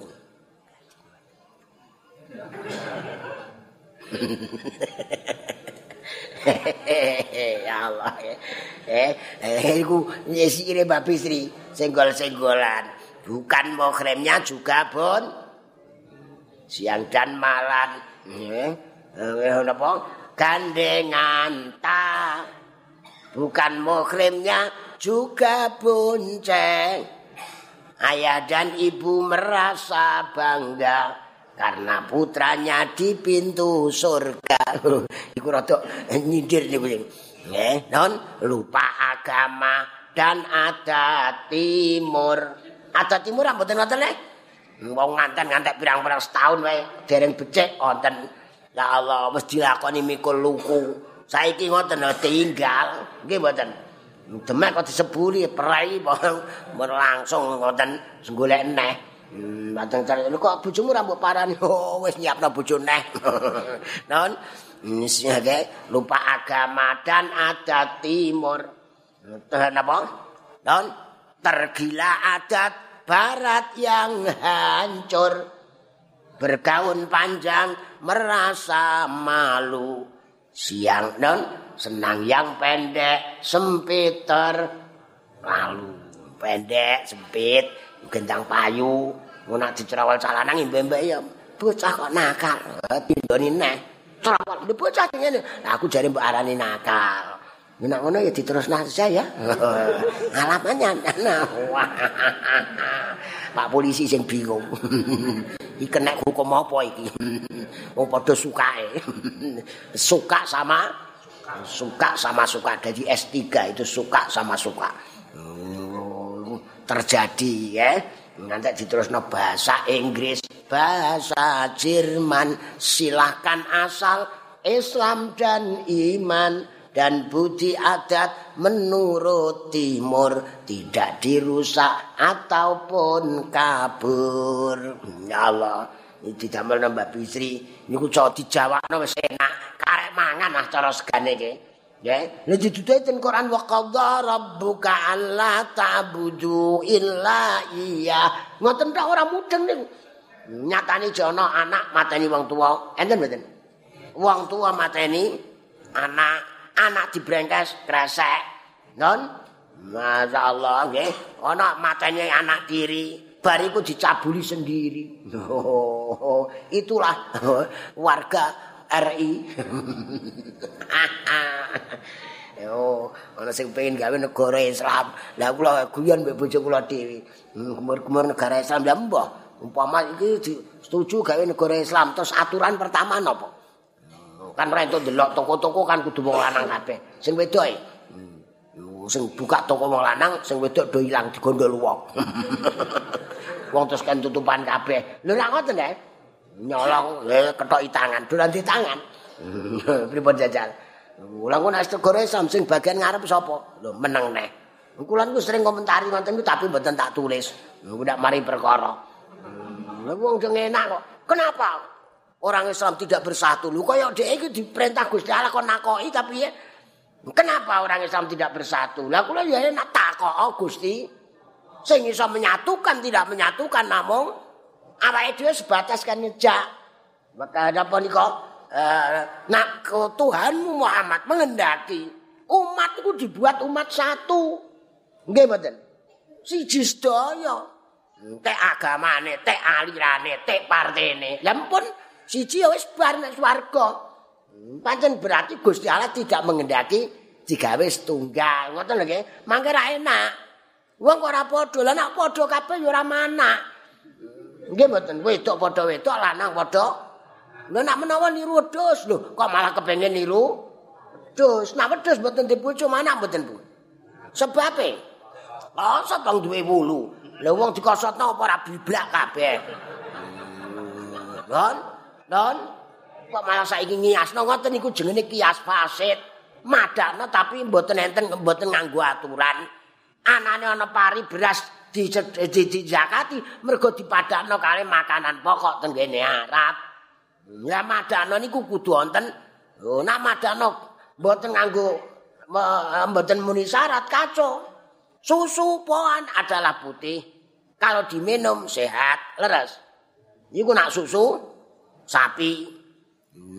[laughs] ya Allah eh eh iku nyesire Mbak Bisri senggol-senggolan bukan mokremnya juga pun siang dan malam eh napa gandengan ta bukan mokremnya juga bonceng ayah dan ibu merasa bangga karena putranya di pintu surga. [laughs] Iku rada nyindir niku. Nggih, non lupa agama dan ada timur. Ada timur mboten ngoten nek. Wong nganten ngantek pirang-pirang setahun wae dereng becik wonten. Ya Allah, wis dilakoni mikul luku. Saiki ngoten tinggal, nggih mboten. Demek kok disebuli perai langsung ngoten golek neh. Hmm, mateng cari kok bojomu ra mbok parani. [laughs] Oh, wis nyiapno bojo neh. [laughs] Non, nsiake lupa agama dan adat timur. Napa? Non, tergila adat barat yang hancur. Bergaun panjang merasa malu. Siang non senang yang pendek sempit terlalu pendek sempit gendang payu. Ngono dicerawal calanang mbek ya bocah kok nakal. Pindoni neh cerawal. Bocah ngene. Aku jare mbok arani nakal nek ngono ya diterusna saya ngalamannya [laughs] nah Pak polisi sing bingung. [laughs] Iki kena hukum apa iki? Wong padha sukae. Suka sama? Suka sama suka. Jadi S3 itu suka sama suka. Terjadi ya. Nanti diterusno bahasa Inggris bahasa Jerman. Silahkan asal Islam dan iman dan budi adat menurut timur tidak dirusak ataupun kabur ya Allah ini didamel Mbak Bisri ini ku cowok wis enak karek mangan lah cara segane ke Ya, nek ditututi ten Quran wa qadha rabbuka alla ta'budu illa iya. Ngoten tok ora mudeng niku. Nyatane jono anak mateni wong tuwa, enten mboten? Wong tuwa mateni anak, anak dibrengkes kresek. Non? Masyaallah nggih, ana mateni anak tiri, bariku dicabuli sendiri. Oh, itulah warga RI. [laughs] Yo, ana sing pengen gawe negara Islam. Lah kula guyon mbek bojo kula dhewe. Kumur-kumur negara Islam lah mbah. Umpama iki setuju gawe negara Islam terus aturan pertama napa? Kan ora entuk delok toko-toko kan kudu wong lanang kabeh. Sing wedok e. sing buka toko wong lanang, sing wedok do ilang digondol wong. [laughs] wong terus kan tutupan kabeh. Lho ra ngoten ya? nyolong ketoki tangan dolan di tangan [laughs] pripun jajal ulang ku segoro Islam sing bagian ngarep sapa lho meneng neh kulan ku sering komentari ngoten tapi mboten tak tulis lho ndak mari perkara lha wong sing enak kok kenapa orang Islam tidak bersatu lho kaya dhek iki diperintah Gusti Allah kok nakoki tapi ya kenapa orang Islam tidak bersatu lah kula ya enak takok oh, Gusti sing iso menyatukan tidak menyatukan namun awake dhewe sebatas kan nyejak. Maka apa nika? Uh, nak Tuhanmu Muhammad mengendaki umat itu dibuat umat satu. Nggih mboten? Siji sedaya. Tek agamane, tek alirane, tek partene. Ya ampun, siji wis bar nek swarga. Pancen berarti Gusti Allah tidak mengendaki digawe setunggal. Ngoten lho nggih. Mangke ra enak. Wong kok ora padha, lah nek padha kabeh ya ora manak. Nggih mboten wedok padha wedok lanang padha. Lha nek menawa niru wedhus lho, kok malah kepengin niru wedhus. Nek wedhus mboten dibojo mana mboten Bu. Sebab e wong duwe wulu. Lha wong dikosotno apa ora biblak kabeh. Don. Don. Kok malah saiki ngiasno ngoten niku jenenge kias fasid. Madakno tapi mboten enten mboten nganggo aturan. Anane ana pari beras di di zakati mergo dipadakno kali makanan pokok tenggene Arab. Ya madakno niku kudu wonten. Oh, nak madakno mboten nganggo mboten muni syarat kaco. Susu poan adalah putih. Kalau diminum sehat, leres. Iku nak susu sapi.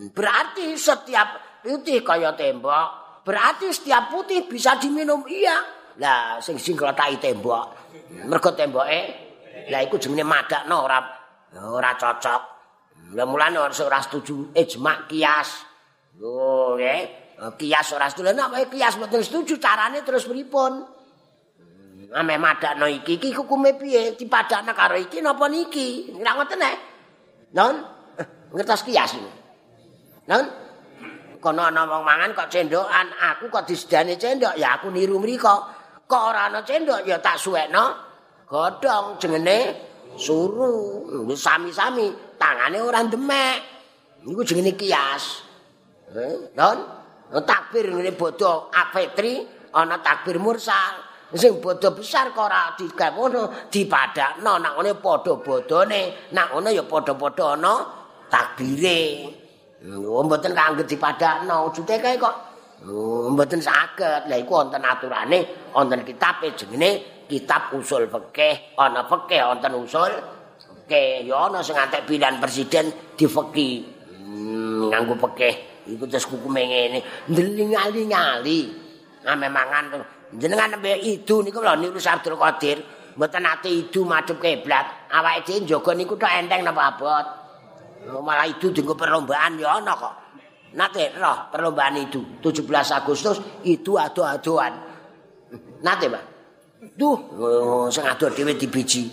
Berarti setiap putih kaya tembok, berarti setiap putih bisa diminum iya. Lah sing sing kletai tembok. Mergo temboke lah iku jenenge madakno ora ora cocok. Lah mulane ora setuju ijma kias. Lho, nggih. Kias ora setuju. Nek kias mboten setuju carane terus pripun? ame madakno iki iki hukume piye dipadakno karo iki napa niki ora ngoten nek non ngertos kias iki kono ana wong mangan kok cendokan aku kok disedani cendok ya aku niru mriko. Kok ora ana cendok ya tak suwekno. Godhong jengene suru sami-sami tangane ora demek niku jenenge kias. Eh non takbir ngene bodho afetri ana takbir mursal. Sing bodho besar kok ora digawono dipadakno nak ngene padha bodhone nak ngono ya padha-padha ana takbire. Lho mboten kangge dipadakno. Wujude kae kok. Lho mboten saged. Lha iku wonten aturane wonten kitab jenenge kitab usul fikih. Ana fikih wonten usul fikih. Ya ana sing antek pilihan presiden di fikih hmm, nganggo fikih. Iku terus hukume ngene. Ndelingali-ngali. Ame mangan jenengan nembe idu niku lho niku Abdul Qadir. Mboten ate idu madhep kiblat. Awake dhewe njaga niku tok enteng napa abot malah idu dienggo perlombaan ya ana kok. Nate roh perlombaan itu 17 Agustus itu ado-adoan nate Pak? Duh oh, sing ado dhewe dibiji.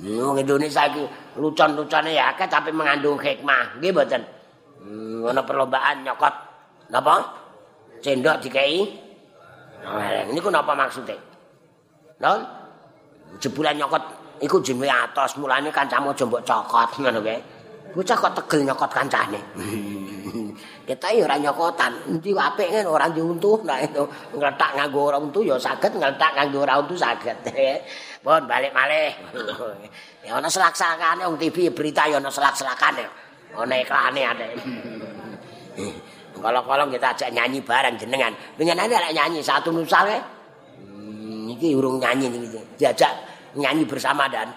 Wong Indonesia iki lucon-lucone ya akeh tapi mengandung hikmah. Nggih mboten? Hmm, ana perlombaan nyokot. Napa? Cendok dikei Nah, ini kenapa maksudnya? Non, jebulan nyokot, iku jenwe atas, mulanya kancamu jombok cokot, ngono kae. Bocah kok tegel nyokot kancane. Kita ya ora nyokotan, endi apik kan ora diuntuh, nah itu ngletak nganggo ora untuh ya saged, ngletak nganggo ora untuh saged. [laughs] Pun balik malih. [laughs] ya ana selak-selakane wong TV berita ya ana selak-selakane. Ana iklane ade. [laughs] Kalau-kalau kita ajak nyanyi bareng jenengan. Pengen ada nyanyi satu nusal ya. Hmm, ini urung nyanyi nih Diajak nyanyi bersama dan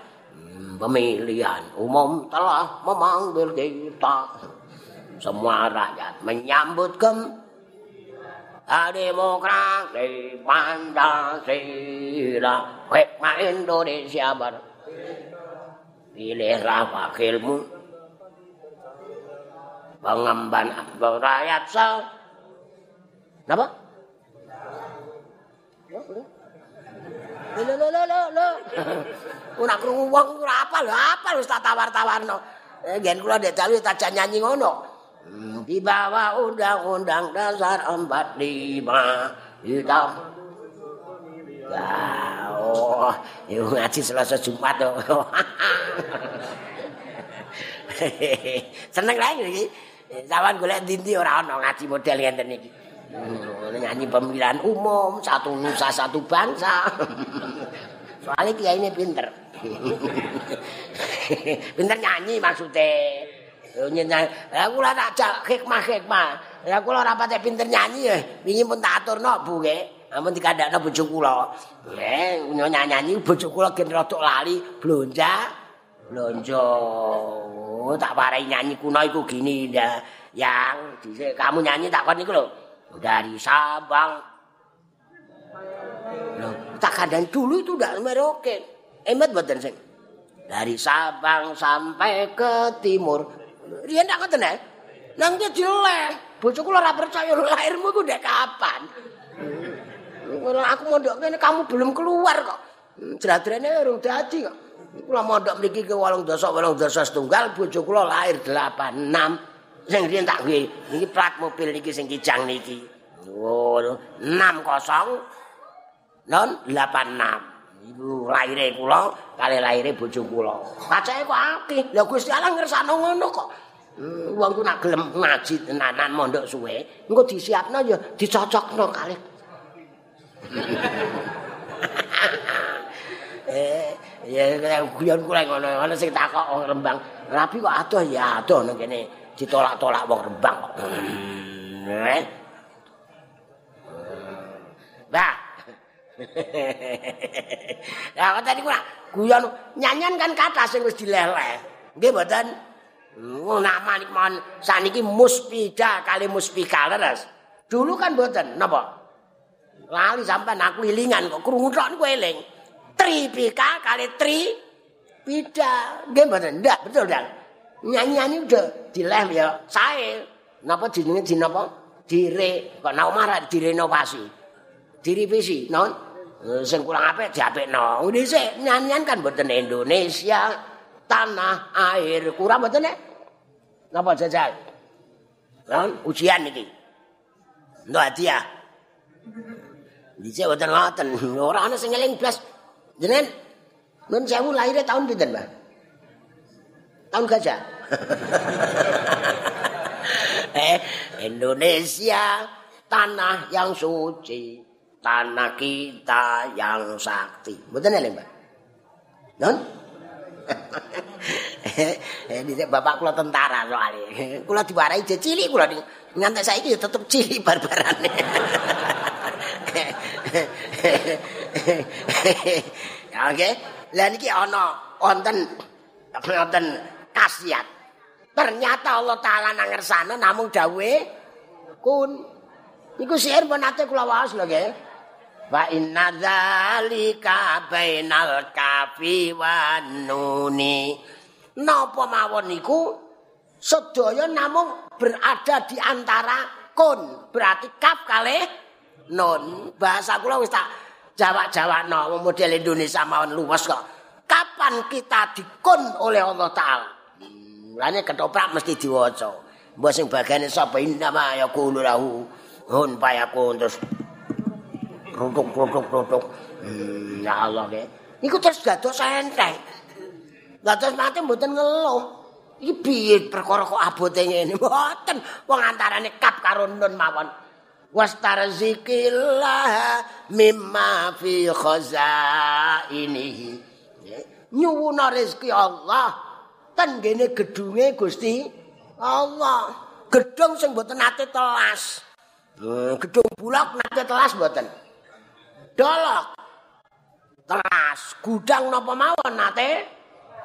pemilihan umum telah memanggil kita. Semua rakyat menyambut kem demokrasi Pancasila hikmah Indonesia ber pilihlah wakilmu pengemban rakyat sel. Napa? Lho lho lho lho lho. Ora krungu wong ora apa lho apa wis tak tawar-tawarno. Eh gen kula ndek dalu tak nyanyi ngono. Hmm, di bawah undang-undang dasar 45 hitam. Ya, oh, itu ngaji selasa Jumat tuh. [laughs] Seneng lagi. Sawan golek ndi ora ana ngaji model ngenten iki. Hmm, nyanyi pemilihan umum, satu nusa satu bangsa. [laughs] Soalnya kiai ini pinter. [laughs] pinter nyanyi maksudnya. Nyanyi, aku lah tak cak hikmah-hikmah. Aku lah rapat pinter nyanyi ya. Ini pun tak atur no, bu ke. Ampun dikadak no bujuk kula. Ya, nyanyi-nyanyi bujuk kula gen rotok lali. Blonja. Blonja. Oh, tak parai nyanyi kuno iku gini ya. Yang dhisik kamu nyanyi tak kon iku lho. Dari Sabang. Loh, tak kadang dulu itu udah meroke. Emet mboten sing. Dari Sabang sampai ke timur. Riyen tak ngoten ya. Nang ki jelek. Bojoku ora percaya [laughs] lahirmu iku ndek kapan. Kalau aku mondok kene kamu belum keluar kok. Jradrene urung dadi kok. Kula mondok mriki ke 8 dosa 8 dosa setunggal bojo kula lahir 86. Sing riyen tak nggih niki plat mobil niki sing kijang niki. Oh 60 non 86. Iku lahire kula kali lahire bojo kula. Pacake kok akeh. Lah Gusti Allah ngersakno ngono kok. Hmm, wong ku nak gelem ngaji tenanan mondok suwe, engko disiapno ya dicocokno kali. [laughs] eh, ya guyon kula ngono, ana sing takok wong Rembang. Rapi kok adoh ya adoh nang kene ditolak-tolak wong Rembang kok. Hmm, eh. Ya [laughs] kok tadi kula guyon nyanyian kan kata sing wis dileleh. Nggih mboten? Oh, nama nih mon saniki muspida kali muspika leres. Dulu kan mboten napa? Lali sampai aku ilingan kok krungu tok niku eling. Tripika kali tri pida. Nggih mboten? Ndak, betul ndak? Nyanyian udah dileh ya. Sae. Napa jenenge di napa? Dire, kok nang omah direnovasi. Direvisi, non? Sing kurang apik diapikno. Dhisik nyanyian kan mboten Indonesia. tanah air. Kurang mboten napa jajal? Lan ujian iki ndo hadiah dicek mboten ngoten? [laughs] Ora ana sing eling blas. Jenengan nun sewu lahir tahun pinten Mbah? Tahun gajah eh Indonesia tanah yang suci tanah kita yang sakti mboten eling Mbah non Eh dhisik bapak kula tentara soalé. Kula diwarai je cilik kula nganti saiki tetep cilik barbarane. [laughs] Oke. Lah niki ana wonten wonten khasiat. Ternyata Allah taala nang namung dawuhe kun. Niku sihir pun nate kula waos lho nggih. Wa inna dzalika bainal kafi wan nuni. Napa mawon niku sedaya namung berada di antara kun, berarti kaf kalih nun. Bahasa kula wis tak jawab-jawabno model Indonesia mawon luwes kok. Kapan kita dikun oleh Allah taala? Mulane ketoprak mesti diwaca. Mbok sing bagane sapa inna ma yaqulu lahu hun payakun terus rotok-rotok-rotok. Hmm, ya Allah nggih. Niku terus dados entek. Dados mate mboten ngeluh. Iki piye perkara kok abote ngene? Mboten. Wong antarane kap karo nun mawon. Wastarzikillah mimma fi khazainihi. Nyuwuna rezeki Allah ten gene gedunge Gusti Allah. Gedung sing mboten nate telas. Hmm, gedung bulak nate telas mboten. dolok. Teras gudang napa mawon nate.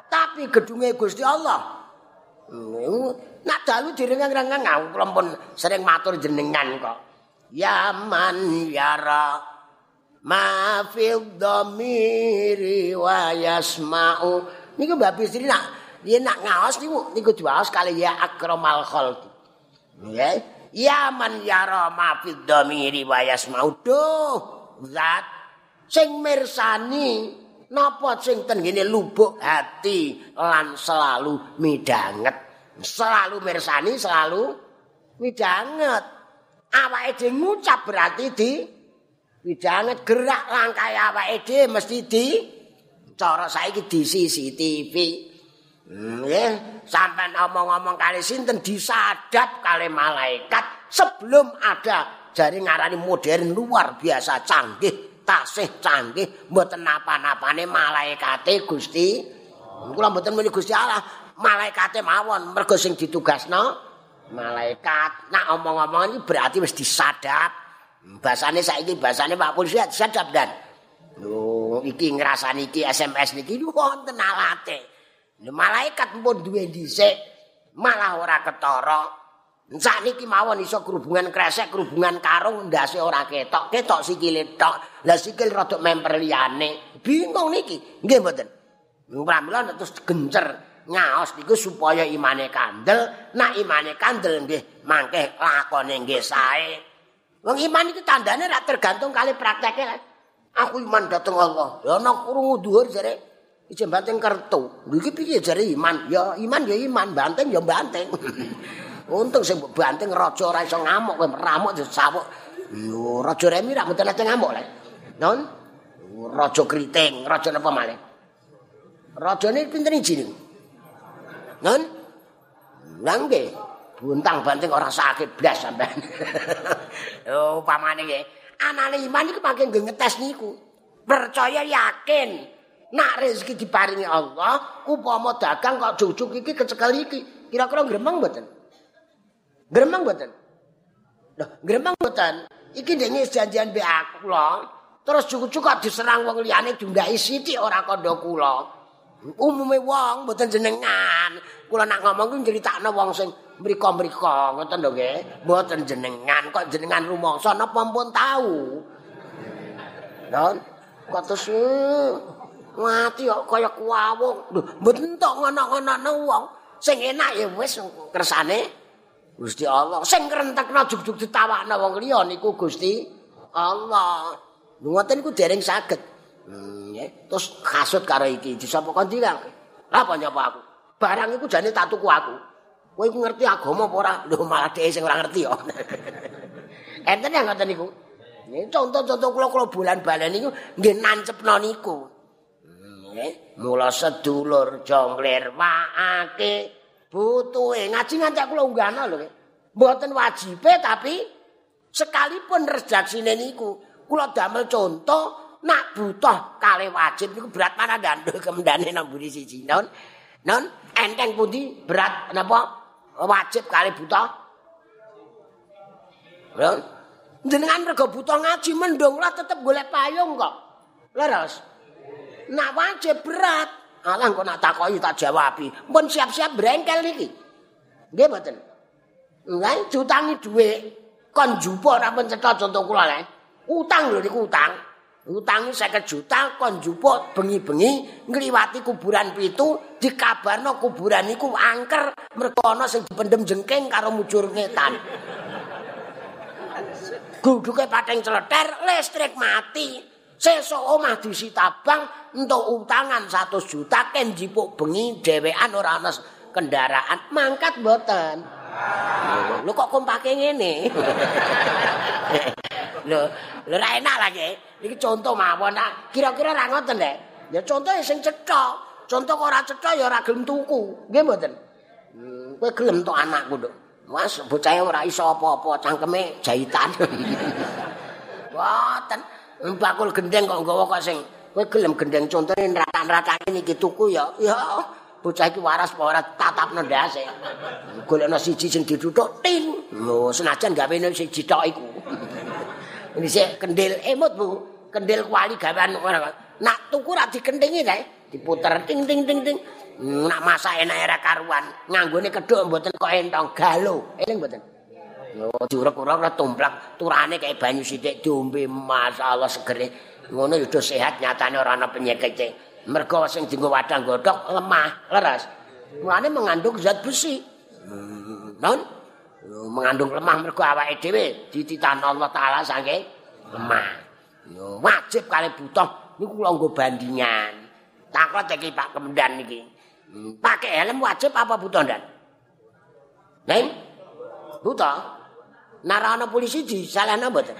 Tapi gedunge Gusti Allah. Nak dalu direngang-rengang kula pun sering matur jenengan kok. Yaman yara ma fil dhamiri wa yasma'u. Niku Mbak Bisri nak yen nak ngaos niku niku diwaos kali ya akramal khalqi. Nggih. Yaman yara ma fil dhamiri wa yasma'u. Zat sing mirsani napa sing ten ngene lubuk hati lan selalu midanget selalu mirsani selalu midanget awake dhewe ngucap berarti di midanget gerak langkah awake dhewe mesti di cara saiki di CCTV nggih sampean omong-omong kali sinten disadap kali malaikat sebelum ada jari ngarani modern luar biasa canggih tasih canggih mboten napa-napane malaikate Gusti. Kula mboten muni Gusti Allah malaikate mawon mergo sing ditugasno malaikat. Nak omong-omong iki berarti wis disadap. Bahasane saiki bahasane Pak Polisi disadap dan. Lho iki ngrasani iki SMS niki wonten alate malaikat pun duwe dhisik malah ora ketara Sakniki mawon iso kerubungan kresek, kerubungan karung ndase ora ketok, ketok sikile tok. Lah sikil rada memper liyane. Bingung niki. Nggih mboten. Pramila terus gencer ngaos niku supaya imane kandel, nak imane kandel nggih mangke lakone nggih sae. Wong iman iki tandane rak tergantung kali prakteke. Aku iman dateng Allah. Ya ana krungu dhuwur jare iki banteng kertu. Iki piye jare iman? Ya iman ya iman, banteng ya banteng. [laughs] Untung sing banting raja ora iso ngamuk kowe ramuk disawuk. Yo raja Remi ra mboten nate ngamuk lek. Non. Raja Kriting, raja napa malih? Rajane pinten iki niku? Nun? Nangge. Buntang banting ora sakit blas sampean. [laughs] oh, pamane nggih. Anane iman iku pancen ngetes niku. Percaya yakin. Nak rezeki diparingi Allah, upama dagang kok jujuk iki kecekel iki, kira-kira gremeng mboten? Gremeng mboten? Loh, gremeng mboten? Iki dene janjian be aku lho. Terus jujuk kok diserang wong liyane diundhaki sithik ora kandha kula. umume wong mboten jenengan. Kula nak ngomong kuwi critakno wong sing mriko-mriko ngoten lho nggih. Mboten jenengan kok jenengan rumangsa napa pun tahu. Don, kok terus mati kok kaya kuwawung. Lho, mboten tok ngono-ngono wong. Sing enak ya wis kersane Gusti Allah. Sing krentekno jug-jug ditawakno wong liya niku Gusti Allah. Ngoten niku dereng saged. Hmm, Terus kasut karo iki disapa kondi kang? Apa nyapa aku? Barang iku jane tak tuku aku. Kowe iku ngerti agama apa ora? Lho malah dhewe sing ora ngerti [laughs] ya. Enten yang ngoten niku. Nggih, contoh-contoh kula bulan balen niku nggih nancepno niku. Mula sedulur jongler waake butuhe. Ngaji ngantek kula unggahno lho. Mboten wajibe tapi sekalipun redaksine niku kula damel contoh nak butuh kali wajib niku berat mana gandul kemendane nang buri siji non non enteng pundi berat napa? Wajib kali butuh. Non jenengan rego butuh ngaji mendung lah tetep golek payung kok. Leres nak wajib berat. Alang kok nak takoki tak jawabi. Pun siap-siap brengkel niki. Nggih mboten? Nggih jutangi dhuwit. Kon jupo ora pencetha contoh kula lek utang lho niku utang. Utang 50 juta kon njupuk bengi-bengi ngliwati kuburan pitu dikabarno kuburan iku angker mergo ana sing dipendem jengking karo mujur ngetan. Guduke pateng celeter listrik mati. Sesuk omah disita bank entuk utangan 100 juta ken njupuk bengi dhewean ora ana kendaraan mangkat mboten. Lho kok kompake ngene? Lho, lho ra enak lagi. Iki contoh mawon nak. Kira-kira ra ngoten lek. Ya contoh sing cetha. Contoh kok ora cetha ya ora gelem tuku. Nggih mboten. Hmm, kowe gelem to anakku, Nduk. Mas, bocah ora iso apa-apa, cangkeme jahitan. [laughs] Mboten. Bakul gendeng kok nggawa kok sing kowe gelem gendeng contone ratan-ratane iki tuku ya. Ya, bocah iki waras apa ora tatapno ndase. Golekno siji sing dituthuk ting. Lho, senajan gawene siji tok iku. Ini sih kendil emot bu, kendil kuali gawan orang. Nak tuku rak dikendingi deh, diputer ting ting ting ting. Nak masa enak era karuan, nganggone kedok mboten kok entong galo, eling mboten. Yo jurek ora tumplak, turane kayak banyu sithik diombe masyaallah segere. Ngono yo sehat nyatane ora ana penyakit. Mergo sing dienggo wadang godhok lemah, leres. Mulane mengandung zat besi. Hmm, non? mengandung lemah mergo awake dhewe dititah Allah taala saking lemah. Yo wajib kali butuh niku kula nggo bandingan. Takon iki Pak Kemendan niki. Hmm, pakai helm wajib apa butuh ndak? Neng? Butuh. Narana polisi di salahna mboten?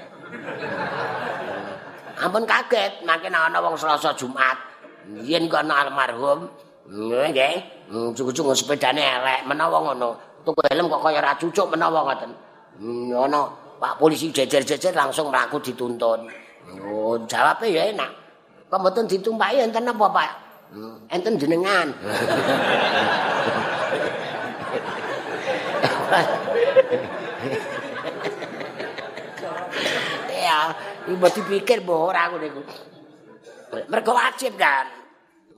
Ampun kaget, makin ana wong Selasa Jumat. Yen kok ana almarhum, nggih, cucu-cucu sepedane elek menawa ngono. tuku helm kok kaya ra cucuk menawa ngoten. Ana Pak polisi jejer-jejer langsung mlaku dituntun. Oh, jawabe ya enak. Kok mboten ditumpaki enten apa, Pak? Enten jenengan. [laughs] ibu dipikir boh ora ngono iku. Mergo wajib kan.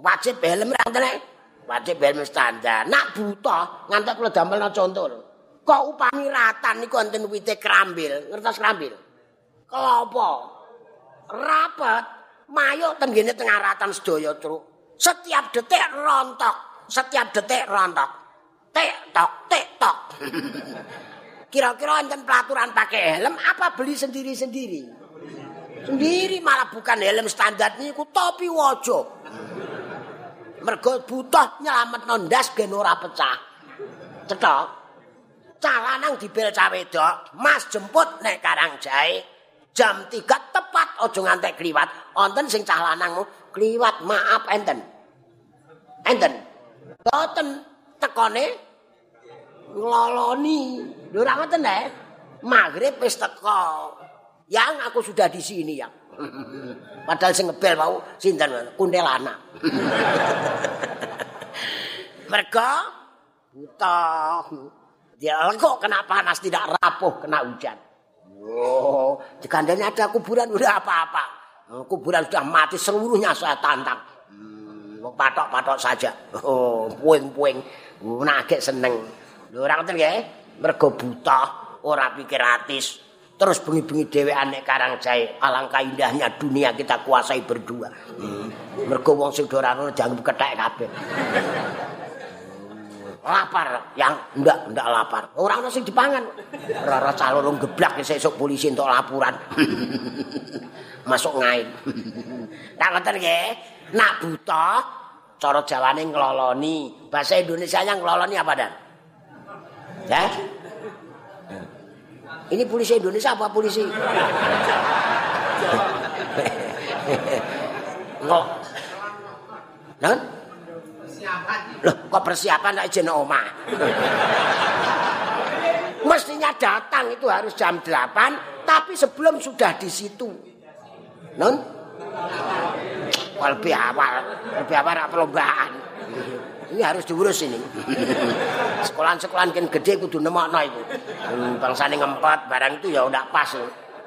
Wajib helm ra enten Wajib ben standar. Nak buta ngantek kula damelna conto lho. Kok upami ratan niku wonten wite krambil, ngertos krambil? Klopo? Rapet mayuk tenggene tengah ratan sedaya, Truk. Setiap detik rontok, setiap detik rontok. Tek tok, tek tok. [laughs] Kira-kira enten pelaturan pakai helm apa beli sendiri-sendiri? Sendiri malah bukan helm standar niku topi wajah. mergo butuh nyelametno ndas gen ora pecah. Cetok. Calanang dibel cah wedok, Mas jemput nek Karang Jae. Jam 3 tepat aja ngantek kliwat. Wonten sing cah lanang kliwat, maaf enten. Enten. Boten tekone ngloloni. Lho ora ngoten eh. Maghrib wis teko. Yang aku sudah di sini yang. Padahal sing ngebel mau sinten kundelana. Mereka buta. Dia kok kena panas tidak rapuh kena hujan. Oh, dikandani ada kuburan udah apa-apa. Kuburan sudah mati seluruhnya saya tantang. Hmm, patok-patok saja. Oh, puing-puing. Nagek seneng. Lho ora ngoten nggih? Mergo buta, ora pikir atis. Terus bengi-bengi dhewean nek karang jae. Alangkah indahnya dunia kita kuasai berdua. Hmm. Mergo wong sing ora ono jangan kethek kabeh. lapar yang ndak ndak lapar ora ana sing dipangan ora calon geblak sesuk polisi untuk laporan [laughs] masuk ngain [laughs] tak ngoten nggih nak buta cara jawane ngloloni bahasa Indonesia nya ngloloni apa dan ya ini polisi Indonesia apa polisi Ngok. Nah, Loh, kok persiapan nek jeneng omah? Mestinya datang itu harus jam 8, tapi sebelum sudah di situ. Non? Lebih awal, lebih awal perlombaan. Ini harus diurus ini. [laughs] Sekolahan-sekolahan kan gede kudu nemokno iku. Hmm, bangsane ngempet barang itu ya udah pas.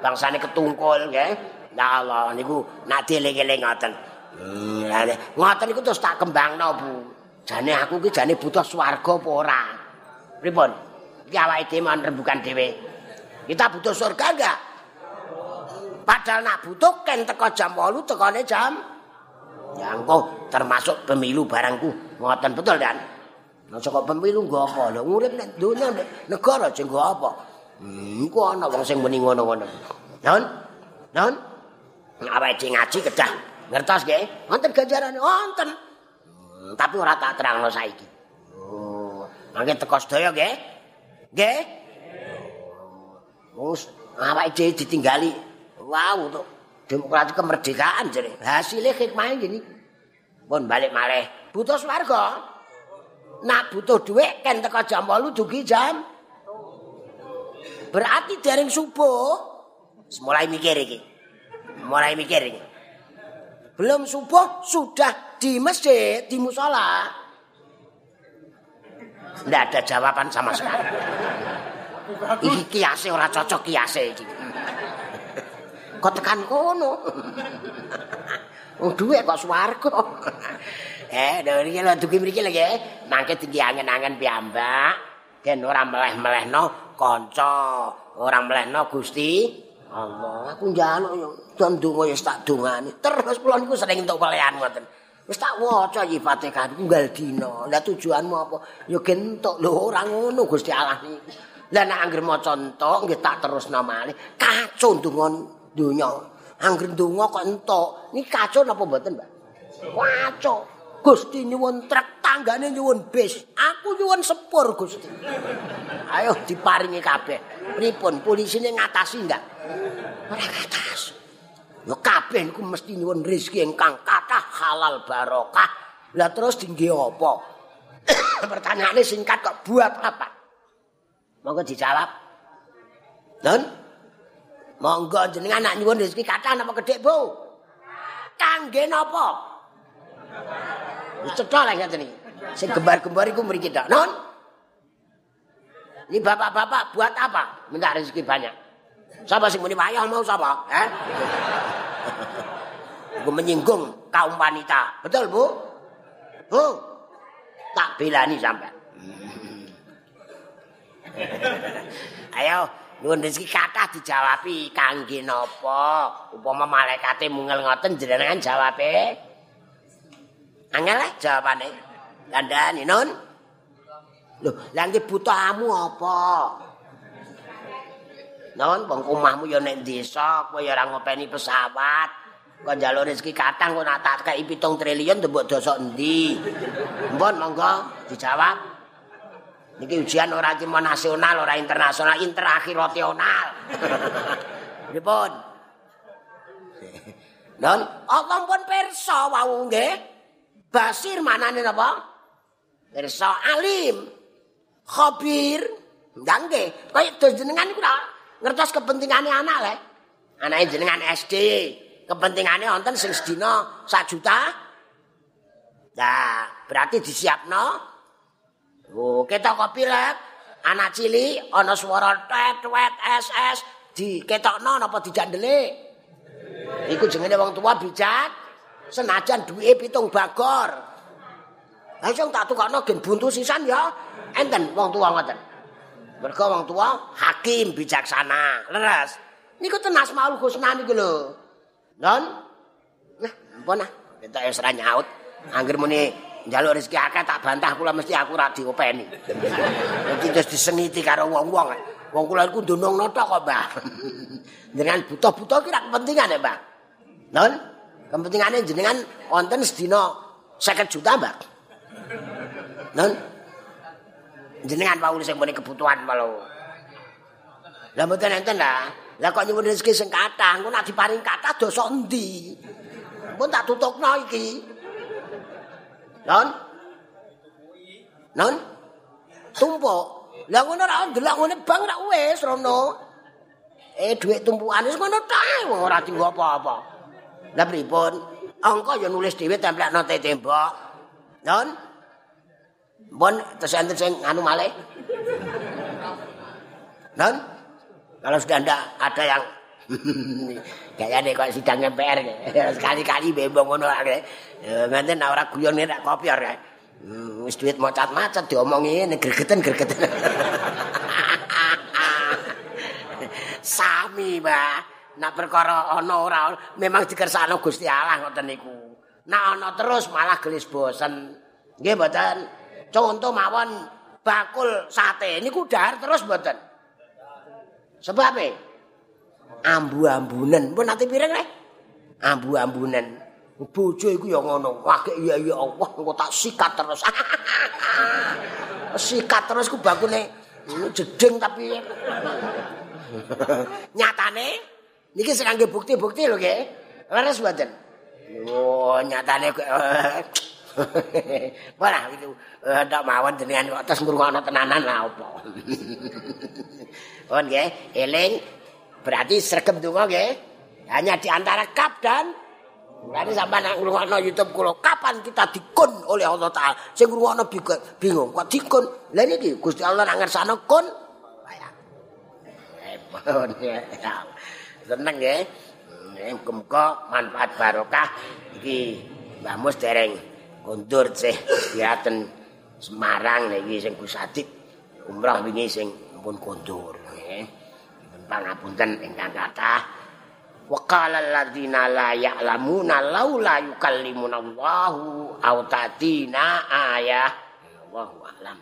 Bangsane ketungkul nggih. Ya Allah niku nak dieling-eling ngoten. Hmm, ngoten iku terus tak kembangno, Bu. Jane aku ki jane butuh swarga apa ora? Pripun? Iki awake dhewe rembukan dhewe. Kita butuh surga enggak? Padahal nak butuh ken teko jam 8 tekone jam Ya engko termasuk pemilu barangku. Ngoten betul kan? Nah, kok pemilu nggo apa? Lho urip nek donya negara sing nggo apa? Hmm, kok ana wong sing muni ngono-ngono. Non? Non? Awake dhewe ngaji kedah. Ngertos nggih? Wonten ganjarane wonten. Hmm, tapi ora tak terangno saiki. Oh, mangke teko sedaya nggih? Nggih? Wes awake dhewe ditinggali. Wow, to. Demokrasi kemerdekaan jare. Hasilnya hikmah gini. Pun balik malih. Butuh swarga. Nak butuh duit kan teko jam 8 dugi jam. Berarti dereng subuh mulai mikir iki. Mulai mikir iki. Belum subuh sudah di masjid, di musola. Tidak ada jawaban sama sekali. Iki kiase ora cocok kiase iki. kok tekan kono. Wong duwe kok swarga. eh, dari lho dugi mriki lho nggih. Mangke tinggi angen-angen piyambak. Den ora meleh-melehno kanca, ora melehno Gusti Allah. Aku njaluk yo don donga ya tak dongani. Terus kula niku sering entuk pelehan ngoten. Wis tak waca iki Fatihah tunggal dina. Lah tujuanmu apa? Ya gentok lho ora ngono Gusti Allah niki. Lah nek anggere maca entuk nggih tak terusno malih. Kacau donga donya. Angger donga kok entuk. Niki kacau napa mboten, Mbak? Kacau. Gusti nyuwun trek tanggane nyuwun bis. Aku nyuwun sepur, Gusti. Ayo diparingi kabeh. Pripun polisine ngatasi ndak? Ora ngatasi. Ya kabeh niku mesti nyuwun rezeki ingkang kathah halal barokah. Lah terus dingge apa? [coughs] Pertanyaane singkat kok buat apa? Monggo dijawab. Dan Monggo jenengan nak nyuwun rezeki kathah napa gedhe, Bu? Kangge napa? Wis cetha lek ngeten iki. Sing gembar-gembar iku mriki tok. Non? Ini bapak-bapak buat apa? Minta rezeki banyak. Siapa sing muni wayah mau sapa? Eh? Gue [laughs] menyinggung kaum wanita. Betul, Bu? Bu? Tak belani sampai. [laughs] Ayo, Nuwun rezeki kathah dijawabi kangge napa? Upama malaikate mungel ngoten jenengan jawabe. Angel jawabane. Kandhani nun. Lho, lha iki butuhamu apa? Nun, wong omahmu ya nek desa, kowe ya ora ngopeni pesawat. Kok njaluk rezeki kathah kok nak tak kei 7 triliun mbok dosa endi? Mbon monggo dijawab. Niki ujian ora cuma nasional, ora internasional, interakhirotional. Pripun? [laughs] Non, Allah pun pirsa wau nggih. Basir manane napa? Pirsa alim. Khabir. Ndang nggih, kaya jenengan iku ngertos kepentingane anak le. Anake jenengan SD, kepentingane wonten sing sedina 1 juta. Nah, berarti disiapno. Oh, ketok kopi lek. Anak cili ana swara tet wet ss diketokno napa dijandelik. Iku jenenge wong tua bijak. Senajan duwe pitung bagor. Lah sing tak tukokno gen buntu sisan ya enten wong tua ngoten. Mergo wong tua hakim bijaksana. Leres. Niku tenas maul husna niku lho. Non? Nah, ampun ah. Kita ra nyaut. Angger muni njaluk rezeki akeh tak bantah kula mesti aku ra diopeni. Dadi terus disengiti karo wong-wong. Wong kula iku ndonongno tok kok, Mbah. [laughs] Dengan buta-buta ki ra kepentingan ya, Mbah. Non? Kepentingane jenengan wonten sedina 50 juta, Mbah. Non? Jenengan pauli sing muni kebutuhan malu. Lah mboten enten lah. Lah kok nyuwun rezeki sing kathah, engko nek diparing kathah dosa endi? Pun tak tutupno iki. Non? Non? Tumpuk. Lah ngono ra ndelok ngene bang ra wis rono. Eh dhuwit tumpukane wis ngono ta wong ora tinggo apa-apa. Lah pripun? Angka ya nulis dhewe templekno te tembok. Non? Bon terus enten sing anu malih. Non? Kalau sudah ndak ada yang [laughs] kayaknya kok sidang MPR [laughs] sekali-kali bembong ngono ae. Ngenten ora guyon nek kopior kae. Hmm, wis duit macat-macat diomongi ngene gregeten-gregeten. [laughs] Sami, Mbah. Nak perkara ana ora memang dikersakno Gusti Allah ngoten niku. Nak ana terus malah gelis bosen. Nggih mboten. Contoh mawon bakul sate niku dahar terus mboten. Sebab apa? Ambu-ambunen. Pun nanti pirang nih? Ambu-ambunen. Bojo iku ya ngono. Wah, iya iya Allah, engko tak sikat terus. [laughs] sikat terus ku bakune jeding tapi [laughs] nyatane niki sing kangge bukti-bukti lho nggih. Leres mboten? Oh, nyatane [laughs] Wah, itu ndak mawon jenengan kok terus ngrungokno tenanan lah apa. Oh nggih, eling berarti sregep donga nggih. Hanya di antara kap dan Berarti sampai nak ngrungokno YouTube kula, kapan kita dikun oleh Allah Taala? Sing ngrungokno bingung, kok dikun? Lah niki Gusti Allah nak ngersano kun. Seneng nggih. Muga-muga manfaat barokah iki Mbah Mus dereng kondur sih diaten Semarang niki sing Gusadik umrah wingi sing pun kondur nggih. Pangapunten ingkang kathah. Wa qala alladziina la ya'lamuna laula yukallimuna Allahu aw tatina ayah. Allahu a'lam.